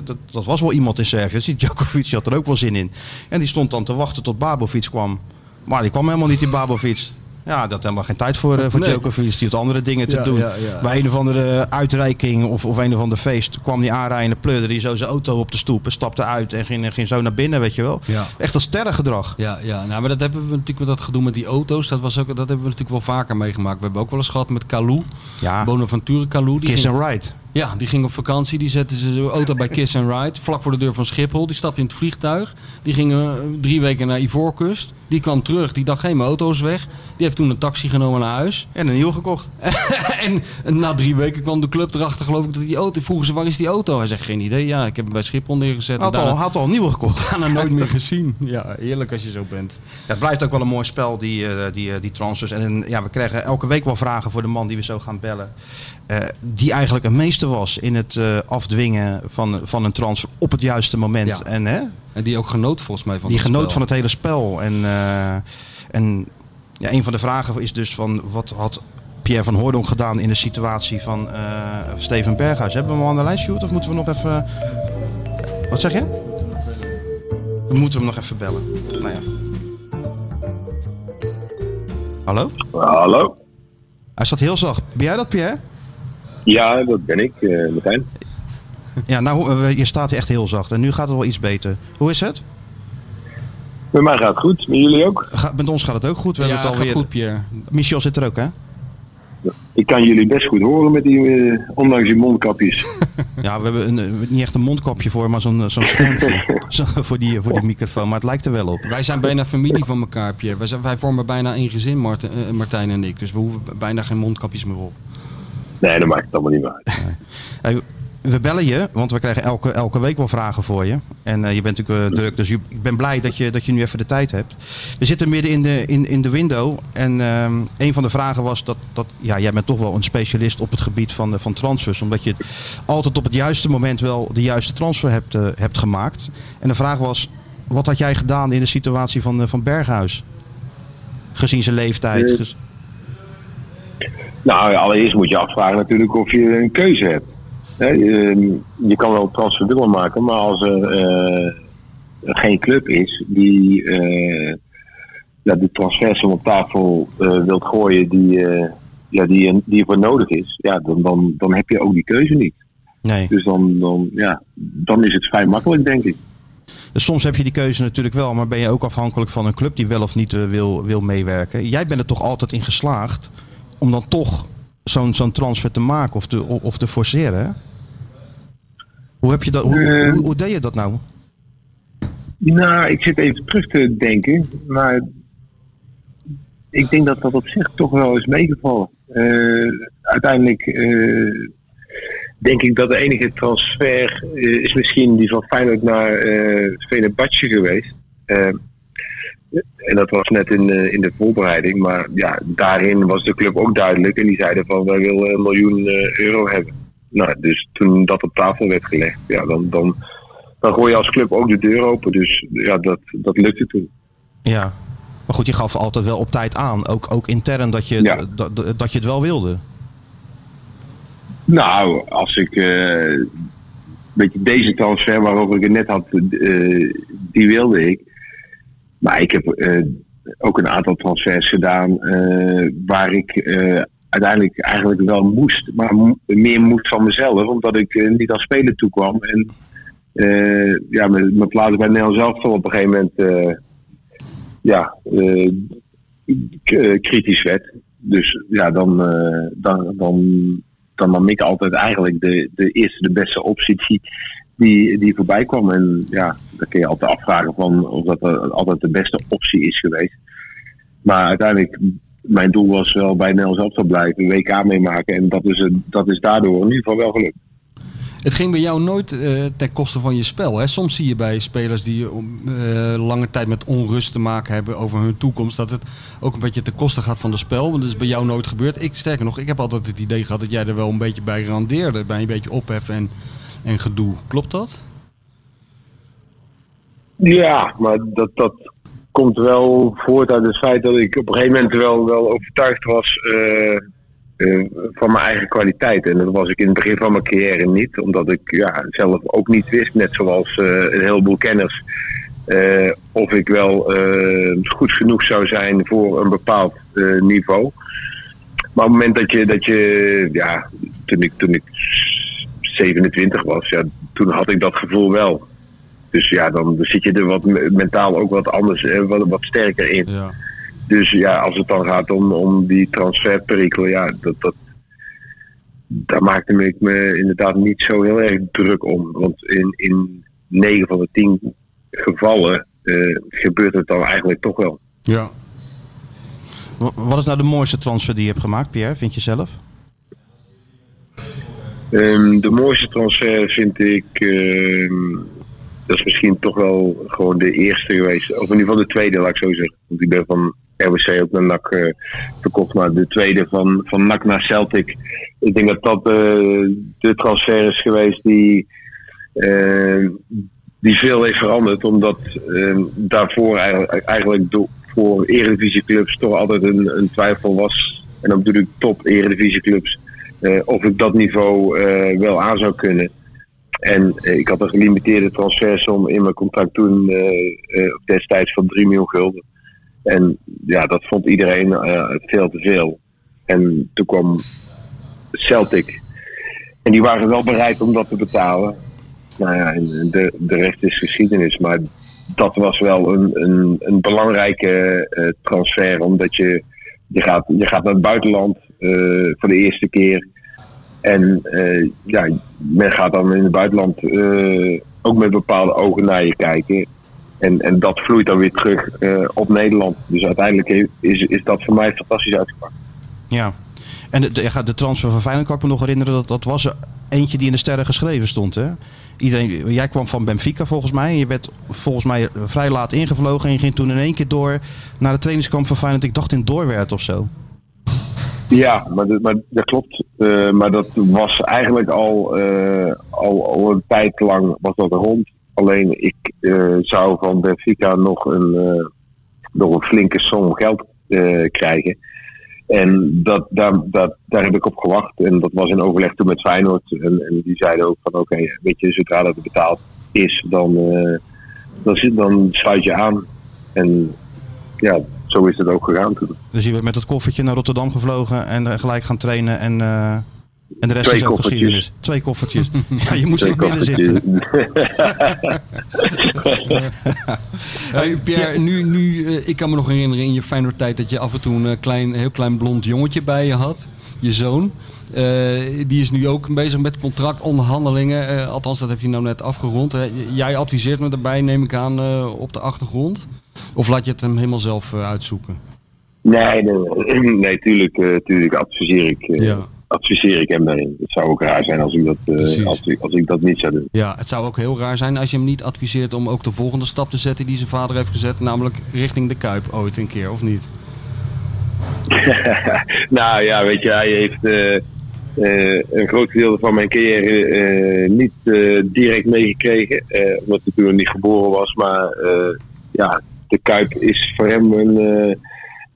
dat, dat was wel iemand in Servië. Dus die Djokovic had er ook wel zin in. En die stond dan te wachten tot Babovic kwam. Maar die kwam helemaal niet in Babovic. Ja, dat had helemaal geen tijd voor, eh, voor
Nee.
Djokovic. Die had andere dingen te
Ja,
doen.
ja, ja.
Bij een of andere uitreiking of, of een of ander feest kwam die aanrijden, pleurde die zo zijn auto op de stoep en stapte uit en ging, ging zo naar binnen, weet je wel.
Ja.
Echt als sterrengedrag.
Ja, ja, nou, maar dat hebben we natuurlijk met dat gedoe met die auto's. Dat, was ook, dat hebben we natuurlijk wel vaker meegemaakt. We hebben ook wel eens gehad met Kalou.
Ja,
Bonaventure Kalou. Die
kiss
ging,
and ride.
Ja, die ging op vakantie. Die zette zijn auto bij Kiss and Ride. Vlak voor de deur van Schiphol. Die stapte in het vliegtuig. Die ging eh, drie weken naar Ivoorkust. Die kwam terug. Die dacht, hé, mijn auto is weg. Die heeft toen een taxi genomen naar huis.
En een nieuw gekocht.
en na drie weken kwam de club erachter, geloof ik, dat die auto... Vroegen ze, waar is die auto? Hij zegt, geen idee. Ja, ik heb hem bij Schiphol neergezet.
Had al, had al een nieuwe gekocht.
daarna nooit meer gezien. Ja, heerlijk als je zo bent.
Ja, het blijft ook wel een mooi spel, die, eh, die, eh, die transfers. En ja, we krijgen elke week wel vragen voor de man die we zo gaan bellen. Eh, die eigenlijk een meester was in het eh, afdwingen van, van een transfer op het juiste moment.
Ja.
En hè,
En die ook genoot volgens mij van
die
dat
genoot
spel.
van het hele spel. En, eh, en ja, een van de vragen is dus van wat had Pierre van Hooydonk gedaan in de situatie van eh, Steven Berghuis. Hebben we hem al aan de lijst, Sjoerd? Of moeten we nog even... Wat zeg je? We moeten hem nog even bellen. Nou ja. Hallo?
Hallo?
Hij staat heel zacht. Ben jij dat, Pierre?
Ja, dat ben ik, eh Martijn.
Ja, nou, eh, je staat hier echt heel zacht. En nu gaat het wel iets beter. Hoe is het?
Met mij gaat het goed, met jullie ook?
Ga, met ons gaat het ook goed. We
Ja,
hebben het
gaat
alweer.
goed, Pierre.
Michel zit er ook, hè?
Ik kan jullie best goed horen met die, eh, ondanks die mondkapjes.
Ja, we hebben een, niet echt een mondkapje voor, maar zo'n zo'n schermpje Zo, voor, die, voor die microfoon. Maar het lijkt er wel op.
Wij zijn bijna familie van elkaar, Pierre. Wij, zijn, wij vormen bijna één gezin, Martijn, eh, Martijn en ik. Dus we hoeven bijna geen mondkapjes meer op.
Nee, dat maakt het allemaal niet meer uit.
Hey, we bellen je, want we krijgen elke, elke week wel vragen voor je. En eh, je bent natuurlijk eh, druk, dus je- ik ben blij dat je, dat je nu even de tijd hebt. We zitten midden in de, in, in de window. En ehm, een van de vragen was dat, dat ja, jij bent toch wel een specialist op het gebied van, eh, van transfers. Omdat je altijd op het juiste moment wel de juiste transfer hebt, hebt gemaakt. En de vraag was, wat had jij gedaan in de situatie van, van Berghuis? Gezien zijn leeftijd.
Nou, allereerst moet je afvragen natuurlijk of je een keuze hebt. Je, je kan wel transfer maken, maar als er eh, geen club is die eh ja, de transfersom op tafel eh, wilt gooien die, ja, die, die ervoor nodig is, ja, dan, dan, dan heb je ook die keuze niet.
nee.
Dus dan, dan, ja, dan is het vrij makkelijk, denk ik.
Dus soms heb je die keuze natuurlijk wel, maar ben je ook afhankelijk van een club die wel of niet wil, wil meewerken. Jij bent er toch altijd in geslaagd om dan toch zo'n zo'n transfer te maken of te, of te forceren. Hè? Hoe, heb je dat, hoe,
Eh.
hoe, hoe deed je dat nou?
Nou, ik zit even terug te denken, maar ik denk dat dat op zich toch wel is meegevallen. Eh, uiteindelijk eh, denk ik dat de enige transfer is misschien die van Feyenoord naar eh Fenerbahce geweest. En dat was net in, eh, in de voorbereiding, maar ja, daarin was de club ook duidelijk en die zeiden van wij willen een miljoen eh, euro hebben. Nou, dus toen dat op tafel werd gelegd, ja, dan, dan, dan gooi je als club ook de deur open. Dus ja, dat, dat lukte toen.
Ja. Maar goed, je gaf altijd wel op tijd aan, ook, ook intern, dat je,
Ja.
dat, dat je het wel wilde.
Nou, als ik eh weet je, deze transfer waarover ik het net had, die wilde ik. Maar ik heb eh, ook een aantal transfers gedaan eh, waar ik eh, uiteindelijk eigenlijk wel moest, maar meer moest van mezelf, omdat ik niet als speler toekwam. En ja, mijn, mijn plaats bij Nederland zelf op een gegeven moment ja, kritisch werd. Dus ja, dan, dan, dan, dan nam ik altijd eigenlijk de, de eerste, de beste optie die, die, voorbij kwam. En ja, dan kun je altijd afvragen van of dat eh, altijd de beste optie is geweest. Maar uiteindelijk, mijn doel was wel bij Nederland zelf te blijven, WK meemaken. En dat is, dat is daardoor in ieder geval wel gelukt.
Het ging bij jou nooit eh, ten koste van je spel. Hè? Soms zie je bij spelers die eh, lange tijd met onrust te maken hebben over hun toekomst, dat het ook een beetje ten koste gaat van het spel. Want dat is bij jou nooit gebeurd. Ik, sterker nog, ik heb altijd het idee gehad dat jij er wel een beetje bij randeerde. Bij een beetje ophef en, en gedoe. Klopt dat?
Ja, maar dat, dat komt wel voort uit het feit dat ik op een gegeven moment wel, wel overtuigd was eh, eh, van mijn eigen kwaliteit. En dat was ik in het begin van mijn carrière niet, omdat ik ja, zelf ook niet wist, net zoals eh, een heleboel kenners, of ik wel goed genoeg zou zijn voor een bepaald niveau. Maar op het moment dat je, dat je ja, toen ik, toen ik 27 was, ja, toen had ik dat gevoel wel. Dus ja, dan zit je er wat me- mentaal ook wat anders, eh, wat, wat sterker in.
Ja.
Dus ja, als het dan gaat om, om die transferperikelen, ja, dat, dat, daar maakte ik me inderdaad niet zo heel erg druk om. Want in, in 9 van de 10 gevallen eh, gebeurt het dan eigenlijk toch wel.
ja.
Wa- Wat is nou de mooiste transfer die je hebt gemaakt, Pierre, vind je zelf?
Ehm, de mooiste transfer vind ik, ehm, dat is misschien toch wel gewoon de eerste geweest. Of in ieder geval de tweede, laat ik zo zeggen. Want ik ben van RWC ook naar NAC eh, verkocht. Maar de tweede van, van NAC naar Celtic. Ik denk dat dat eh, de transfer is geweest die, ehm, die veel heeft veranderd. Omdat daarvoor eigenlijk, eigenlijk door, voor eredivisieclubs toch altijd een, een twijfel was. En dan bedoel ik top eredivisieclubs. Eh, of ik dat niveau eh, wel aan zou kunnen. En eh, ik had een gelimiteerde transfersom in mijn contract toen destijds van 3 miljoen gulden. En ja, dat vond iedereen veel te veel. En toen kwam Celtic. En die waren wel bereid om dat te betalen. Nou ja, de, de rest is geschiedenis. Maar dat was wel een, een, een belangrijke transfer. Omdat je, je, gaat, je gaat naar het buitenland. voor de eerste keer. En eh, ja, men gaat dan in het buitenland eh, ook met bepaalde ogen naar je kijken. En, en dat vloeit dan weer terug eh, op Nederland. Dus uiteindelijk is, is dat voor mij fantastisch uitgepakt.
Ja. En de, de, de transfer van Feyenoord kan ik me nog herinneren. Dat, dat was eentje die in de sterren geschreven stond. Hè? Iedereen, jij kwam van Benfica volgens mij. En je werd volgens mij vrij laat ingevlogen. En je ging toen in één keer door naar de trainingskamp van Feyenoord. Ik dacht in Doorwerth of zo.
Ja, maar, dat- maar dat klopt. Eh, maar dat was eigenlijk al, eh, al, al een tijd lang was dat rond. Alleen ik eh, zou van Benfica nog een, nog een flinke som geld krijgen. En dat, daar, dat, daar heb ik op gewacht. En dat was in overleg toen met Feyenoord. En, en die zeiden ook van oké, weet je, zodra dat betaald is, dan, dan, dan sluit je aan. En ja, zo is het ook gegaan toen.
Dus je werd met dat koffertje naar Rotterdam gevlogen. En eh, gelijk gaan trainen. En, eh, en de rest
Twee
is ook
koffertjes.
geschiedenis. Twee koffertjes. ja, je moest
Twee
in het midden zitten.
Hey, Pierre, nu, nu, eh, ik kan me nog herinneren in je Feyenoord tijd dat je af en toe een klein, heel klein blond jongetje bij je had. Je zoon. Eh, die is nu ook bezig met contractonderhandelingen. Eh, althans, dat heeft hij nou net afgerond. Jij adviseert me daarbij, neem ik aan, eh, op de achtergrond. Of laat je het hem helemaal zelf eh, uitzoeken?
Nee, nee, nee, tuurlijk, eh, tuurlijk adviseer ik, eh,
Ja.
adviseer ik hem daarin. Het zou ook raar zijn als ik dat, als, ik, als ik dat niet zou doen.
Ja, het zou ook heel raar zijn als je hem niet adviseert om ook de volgende stap te zetten die zijn vader heeft gezet. Namelijk richting de Kuip ooit een keer, of niet?
Nou ja, weet je, hij heeft een groot gedeelte van mijn carrière niet direct meegekregen. omdat hij toen nog niet geboren was. Maar ja, de Kuip is voor hem een,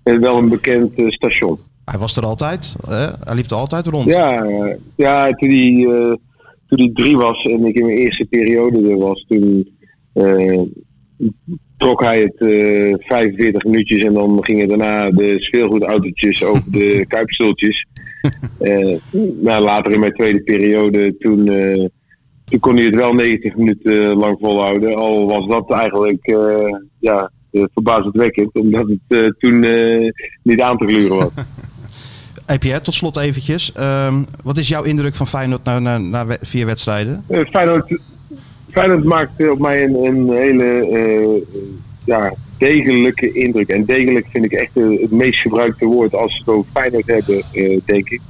eh, wel een bekend eh, station.
Hij was er altijd. Hè? Hij liep er altijd rond.
Ja, eh, ja toen, hij, toen hij drie was en ik in mijn eerste periode er was, toen trok hij het eh 45 minuutjes en dan gingen daarna de speelgoedautootjes over de kuipstoeltjes. Eh, nou, later in mijn tweede periode, toen, toen kon hij het wel 90 minuten lang volhouden. Al was dat eigenlijk ja, verbazendwekkend, omdat het eh, toen eh, niet aan te gluren was.
Pierre, tot slot eventjes. Ehm, wat is jouw indruk van Feyenoord na, na, na vier wedstrijden?
Eh, Feyenoord, Feyenoord maakt eh, op mij een, een hele eh, ja, degelijke indruk. En degelijk vind ik echt eh, het meest gebruikte woord als we het over Feyenoord hebben, eh, denk ik.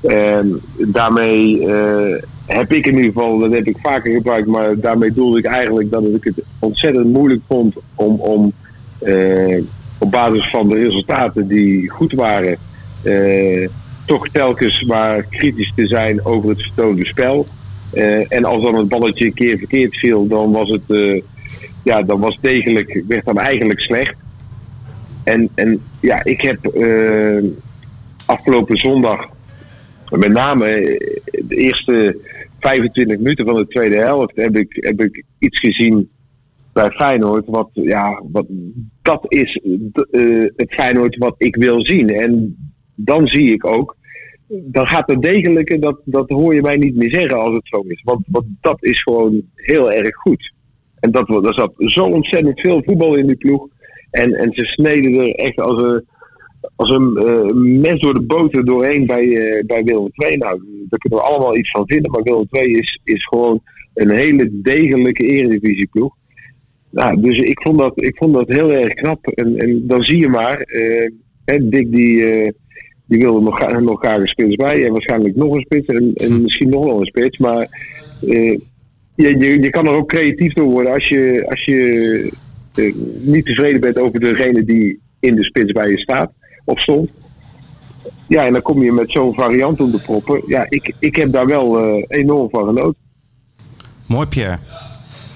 En daarmee eh, heb ik in ieder geval, dat heb ik vaker gebruikt, maar daarmee doelde ik eigenlijk dat ik het ontzettend moeilijk vond om, om eh, op basis van de resultaten die goed waren, eh, toch telkens maar kritisch te zijn over het vertoonde spel. Eh, en als dan het balletje een keer verkeerd viel, dan was het, ja, dan was degelijk, werd dan eigenlijk slecht. En, en ja, ik heb afgelopen zondag, met name eh, de eerste 25 minuten van de tweede helft, heb ik, heb ik iets gezien bij Feyenoord. Wat, ja, wat, dat is eh, het Feyenoord wat ik wil zien. En dan zie ik ook dan gaat het degelijke, dat, dat hoor je mij niet meer zeggen als het zo is. Want, want dat is gewoon heel erg goed. En dat, er zat zo ontzettend veel voetbal in die ploeg. En, en ze sneden er echt als een, als een eh, mes door de boter doorheen bij, eh, bij Willem II. Nou, daar kunnen we allemaal iets van vinden. Maar Willem II is, is gewoon een hele degelijke eredivisieploeg. Nou, dus ik vond, dat, ik vond dat heel erg knap. En, en dan zie je maar, eh, hè, Dick die... die wilde nog, nog graag een spits bij. En waarschijnlijk nog een spits. En, en misschien nog wel een spits. Maar je, je, je kan er ook creatief door worden als je, als je niet tevreden bent over degene die in de spits bij je staat of stond. Ja, en dan kom je met zo'n variant om de proppen. Ja, ik, ik heb daar wel eh, enorm van genoten.
Mooi Pierre.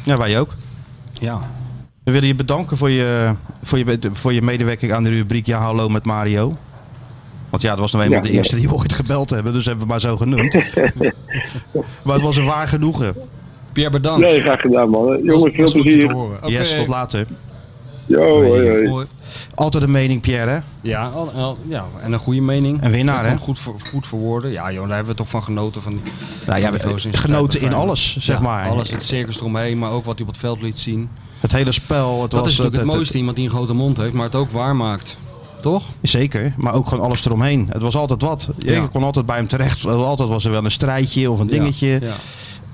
Ja, wij ook.
Ja.
We willen je bedanken voor je, voor je, voor je medewerking aan de rubriek Ja Hallo met Mario. Want ja, dat was nou eenmaal
Ja,
de
ja.
eerste die we ooit gebeld hebben. Dus hebben we maar zo genoemd. maar het was een waar genoegen.
Pierre, bedankt.
Nee, graag gedaan man. Jongens, veel plezier.
Yes, tot later.
Yo, hoi, hoi.
Hoi.
Altijd een mening, Pierre. Hè?
Ja, al- al- ja, en een goede mening.
Een winnaar, hè?
Goed, voor, goed verwoorden. Ja, joh, daar hebben we toch van genoten. Van,
Nou ja,
van zijn
genoten in alles, zeg
Ja,
maar.
Alles, het circus eromheen, maar ook wat hij op het veld liet zien.
Het hele spel. Het
Dat
was
is natuurlijk het
het-
mooiste. Iemand die een grote mond heeft, maar het ook waarmaakt. Toch?
Zeker, maar ook gewoon alles eromheen. Het was altijd wat. Je
Ja.
kon altijd bij hem terecht. Altijd was er wel een strijdje of een dingetje.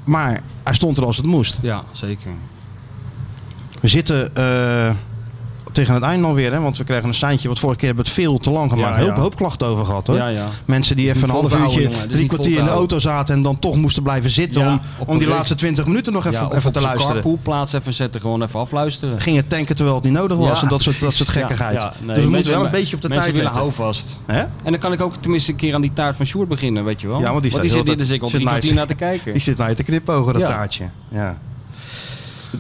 Maar hij stond er als het moest.
ja zeker.
We zitten eh, tegen het einde alweer, hè? want we krijgen een seintje. Want vorige keer hebben we het veel te lang gemaakt.
Ja, ja.
Hoop, hoop klachten over gehad hoor.
Ja, ja.
Mensen die
Het
even een half uurtje.
Het
drie kwartier in de auto zaten en dan toch moesten blijven zitten om, die laatste twintig minuten nog even, te luisteren.
carpoolplaats even zetten, gewoon even afluisteren.
Gingen tanken terwijl het niet nodig was
Ja,
en dat soort, dat soort
precies.
gekkigheid.
Ja, ja, nee,
dus we moeten wel een beetje op de tijd
willen houvast. En dan kan ik ook tenminste een keer aan die taart van Sjoerd beginnen, weet je wel.
Ja, want die staat
zit
heel
dus ik al drie
naar-
kwartier naar te kijken.
Die zit naar je te knipogen, dat taartje. Ja.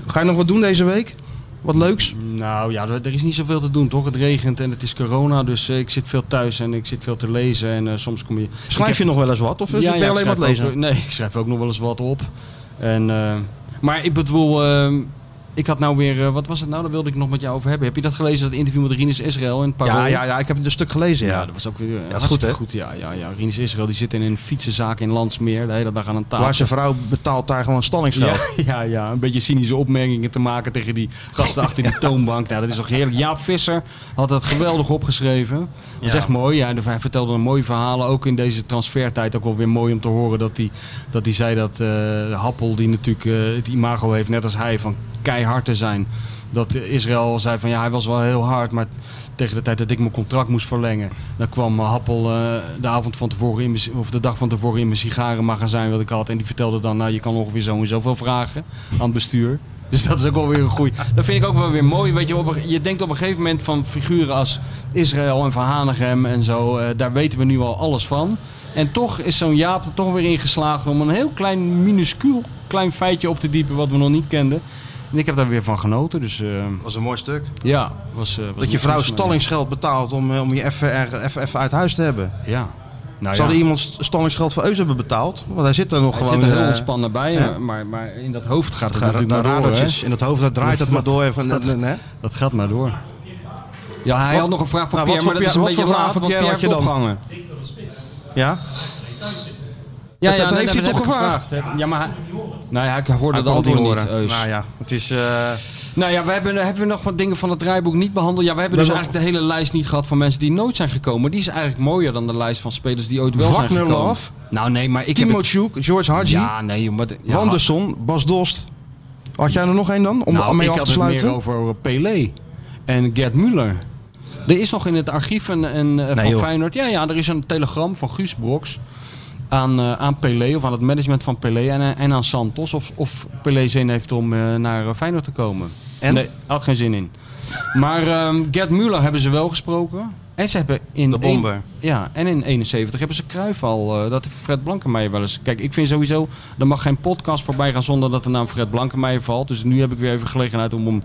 Ga je nog wat doen deze week? Wat leuks?
Nou ja, er is niet zoveel te doen, toch? Het regent en het is corona, dus eh, ik zit veel thuis en ik zit veel te lezen. En eh, soms kom je...
Schrijf je
heb-
nog wel eens wat? Of ben je alleen maar lezen?
ook- nee, ik schrijf ook nog wel eens wat op. En, eh, maar ik bedoel, eh, ik had nou weer, eh, wat was het nou? Daar wilde ik nog met jou over hebben. Heb je dat gelezen, dat interview met Rinus Israël in Parool?
ja, ja, ja, ik heb het een stuk gelezen.
Ja,
Ja.
dat was ook weer
is goed, hè?
goed. Ja, ja, ja. Rinus Israël die zit in een fietsenzaak in Landsmeer, de hele dag aan een tafel.
Waar zijn vrouw betaalt daar gewoon stallingsgeld.
Ja, ja, ja, een beetje cynische opmerkingen te maken tegen die gasten achter die toonbank. Nou, dat is toch heerlijk. Jaap Visser had dat geweldig opgeschreven. Dat is
Ja.
echt mooi. Ja, hij vertelde een mooie verhalen. Ook in deze transfertijd ook wel weer mooi om te horen dat hij, dat hij zei dat eh, Happel, die natuurlijk eh, het imago heeft, net als hij, van keihard te zijn. Dat Israël zei van ja, hij was wel heel hard, maar tegen de tijd dat ik mijn contract moest verlengen, dan kwam eh, Happel eh, de avond van tevoren in of de dag van tevoren in mijn sigarenmagazijn wat ik had. En die vertelde dan, nou je kan ongeveer zo en zoveel vragen aan het bestuur. Dus dat is ook wel weer een goeie. Dat vind ik ook wel weer mooi. Weet je, op je denkt op een gegeven moment van figuren als Israël en Van Hanegem en zo. eh, daar weten we nu al alles van. En toch is zo'n Jaap er toch weer ingeslaagd om een heel klein, minuscuul klein feitje op te diepen wat we nog niet kenden. En ik heb daar weer van genoten. Dus
Dat was een mooi stuk.
ja, was, eh, was
Dat je vrouw stallingsgeld betaalt om, eh, om je even, even, even uit huis te hebben.
Ja. Nou
Zou
ja.
er iemand st- stallingsgeld voor Eus hebben betaald? Want hij zit er nog
Hij
gewoon...
zit er heel ontspannen bij,
ja.
maar, maar, maar in dat hoofd gaat het natuurlijk maar door.
in het hoofd, dat draait
Dat-
het maar
dat-
door. Van,
dat-? Dat gaat maar door. Ja, hij
Wat-
had nog een vraag voor
nou,
Pierre,
wat
maar
voor
dat is een beetje
voor vraag voor
Pierre
had je
opgehangen.
Ja?
Ja,
Dat- dat
nee,
heeft hij
dat
toch
ik
gevraagd?
Ja, maar hij, nee, hij hoorde de
kon het niet
antwoord niet.
horen. Nou ja, het is... eh,
Nou ja, we hebben, hebben we nog wat dingen van het draaiboek niet behandeld. Ja, we hebben
We
dus
hebben-
eigenlijk de hele lijst niet gehad van mensen die nooit zijn gekomen. Die is eigenlijk mooier dan de lijst van spelers die ooit wel zijn gekomen.
Love,
Nou nee, maar ik
Timo
het...
George Hadji,
Ja, nee, maar... Ja,
Wanderson, Bas Dost. Had jij er nog één dan? Om
nou,
mee
ik
af
had
te
het
sluiten?
meer over Pelé en Gerd Muller. Er is nog in het archief een, een, eh, van
joh.
Feyenoord... Ja, ja, er is een telegram van Guus Broks aan, eh, aan Pelé... of aan het management van Pelé en, eh, en aan Santos... of, of Pelé zin heeft om eh, naar Feyenoord te komen.
En?
Nee, had geen zin in. Maar ehm Gerd Muller hebben ze wel gesproken. En ze hebben in...
De bomber.
een- ja, en in 71 hebben ze Cruijff al... dat heeft Fred Blankenmeijer wel eens... Kijk, ik vind sowieso... Er mag geen podcast voorbij gaan zonder dat de naam Fred Blankenmeijer valt. Dus nu heb ik weer even gelegenheid om hem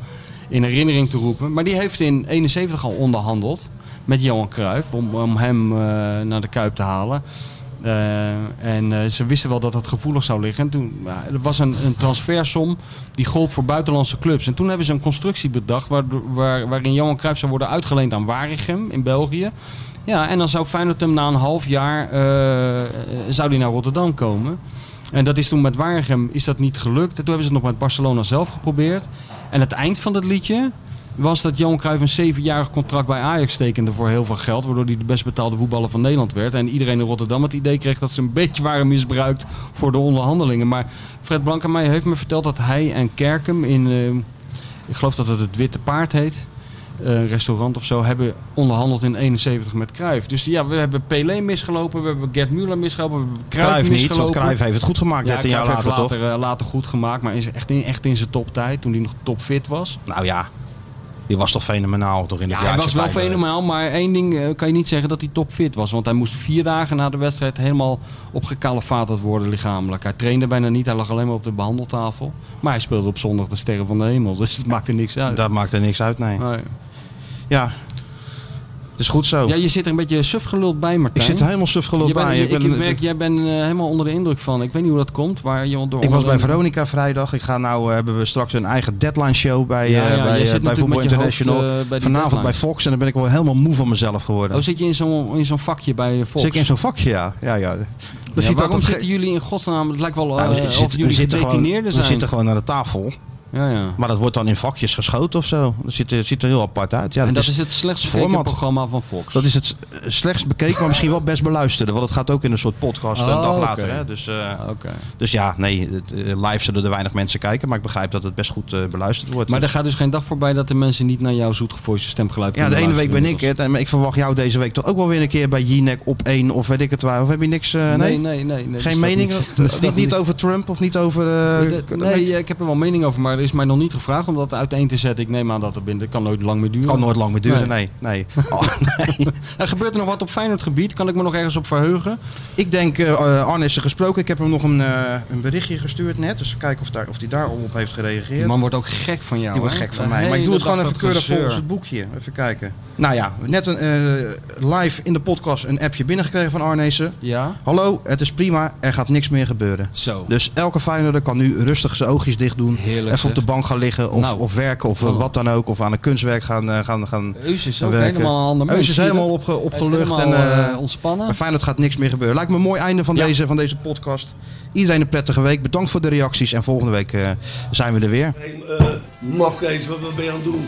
in herinnering te roepen. Maar die heeft in 71 al onderhandeld met Johan Cruijff... om, om hem naar de Kuip te halen. Eh, en eh, ze wisten wel dat het gevoelig zou liggen. En toen, er was een, een transfersom die gold voor buitenlandse clubs. En toen hebben ze een constructie bedacht waardoor- waar, waarin Johan Cruijff zou worden uitgeleend aan Waregem in België. Ja, en dan zou Feyenoord hem na een half jaar eh, zou die naar Rotterdam komen. En dat is toen met Waregem is dat niet gelukt. En toen hebben ze het nog met Barcelona zelf geprobeerd. En het eind van dat liedje was dat Johan Cruijff een zevenjarig contract bij Ajax tekende voor heel veel geld. Waardoor hij de best betaalde voetballer van Nederland werd. En iedereen in Rotterdam het idee kreeg dat ze een beetje waren misbruikt voor de onderhandelingen. Maar Fred Blankenmeijer heeft me verteld dat hij en Kerkem in, eh, ik geloof dat het het Witte Paard heet. eh, Een restaurant of zo, hebben onderhandeld in 71 met Cruijff. Dus ja, we hebben Pelé misgelopen, we hebben Gerd Müller misgelopen, we hebben Cruijff,
Cruijff niet, want
misgelopen.
Cruijff heeft het goed gemaakt
Ja,
13 jaar later,
heeft later, eh, later goed gemaakt, maar is echt in, echt in zijn toptijd, toen hij nog topfit was.
Nou ja, die was toch fenomenaal toch in het
Ja, hij was wel fenomenaal, maar één ding eh, kan je niet zeggen dat hij topfit was. Want hij moest vier dagen na de wedstrijd helemaal opgekalefaterd worden lichamelijk. Hij trainde bijna niet, hij lag alleen maar op de behandeltafel. Maar hij speelde op zondag de Sterren van de Hemel, dus het maakte niks uit.
Dat maakt er niks uit, nee.
Nee.
Ja, is goed zo.
Ja, je zit er een beetje suf geluld bij,
ik
Martijn.
zit er helemaal suf geloof
Je bent-
bij.
ik,
Ik, ben-
merk, jij bent eh, helemaal onder de indruk van. Ik weet niet hoe dat komt. Waar je door
ik was bij Veronica vrijdag. Ik ga nou, eh, hebben we straks een eigen deadline show bij,
Ja,
eh,
ja,
bij,
zit
bij Voetbal
hoofd,
International.
bij
Vanavond bij. Fox en dan ben ik wel helemaal moe van mezelf geworden.
Oh, zit je in zo'n in zo'n vakje bij Fox?
Zit ik in zo'n vakje, ja. ja, ja. Dan
Ja, waarom
dat
zitten jullie in godsnaam... Het lijkt wel
Nou,
of jullie
zitten gewoon-
gedetineerden
We
zijn.
zitten gewoon aan de tafel.
Ja, ja.
Maar dat wordt dan in vakjes geschoten of zo. Dat ziet, er- ziet er heel apart uit. Ja,
en dat
is,
is het slechtst
het
bekeken
format.
programma van Fox.
dat is het eh, slechtst bekeken, maar misschien wel best beluisterde. Want het gaat ook in een soort podcast een
Oh,
dag
oké.
later. Hè? Dus, eh, dus ja, nee, eh, live zullen er weinig mensen kijken. Maar ik begrijp dat het best goed eh, beluisterd wordt.
Maar er gaat dus geen dag voorbij dat de mensen niet naar jouw zoetgevoiste stemgeluid
ja, de ene week ben ik het. En ik verwacht jou deze week toch ook wel weer een keer bij Jinek op één of weet ik het waar. Of heb je niks? eh, nee?
Nee, nee, nee. nee,
Geen mening? niet, niet over Trump of niet over... eh,
De- nee, ik heb er wel mening over, maar is mij nog niet gevraagd om dat uiteen te zetten. Ik neem aan dat er binnen, kan nooit lang meer duren.
kan nooit lang meer duren, nee. nee. Oh, nee.
Er gebeurt er nog wat op Feyenoord gebied? Kan ik me nog ergens op verheugen?
Ik denk, Arne is er gesproken. Ik heb hem nog een, eh, een berichtje gestuurd net. Dus kijken of, daar, of hij daar op heeft gereageerd.
Die man wordt ook gek van jou.
Die wordt gek van mij. Maar ik doe het gewoon even keurig volgens het boekje. Even kijken. Nou ja, net een, live in de podcast een appje binnengekregen van Arnezen.
Ja?
Hallo, het is prima. Er gaat niks meer gebeuren.
Zo.
Dus elke Feyenoorder kan nu rustig zijn oogjes dicht doen.
Heerlijk,
even op de bank gaan liggen of,
Nou.
of werken of eh,
Oh.
wat dan ook. Of aan een kunstwerk gaan, eh, gaan, gaan
Eus is ook
werken.
helemaal mens.
Eus is helemaal
dat?
opge,
Hij is
opgelucht. En, eh,
ontspannen.
bij Feyenoord gaat niks meer gebeuren. Lijkt me een mooi einde van,
Ja.
deze, van deze podcast. Iedereen een prettige week. Bedankt voor de reacties. En volgende week eh, zijn we er weer.
Hey, eh, mafkees, wat, wat ben je aan het doen?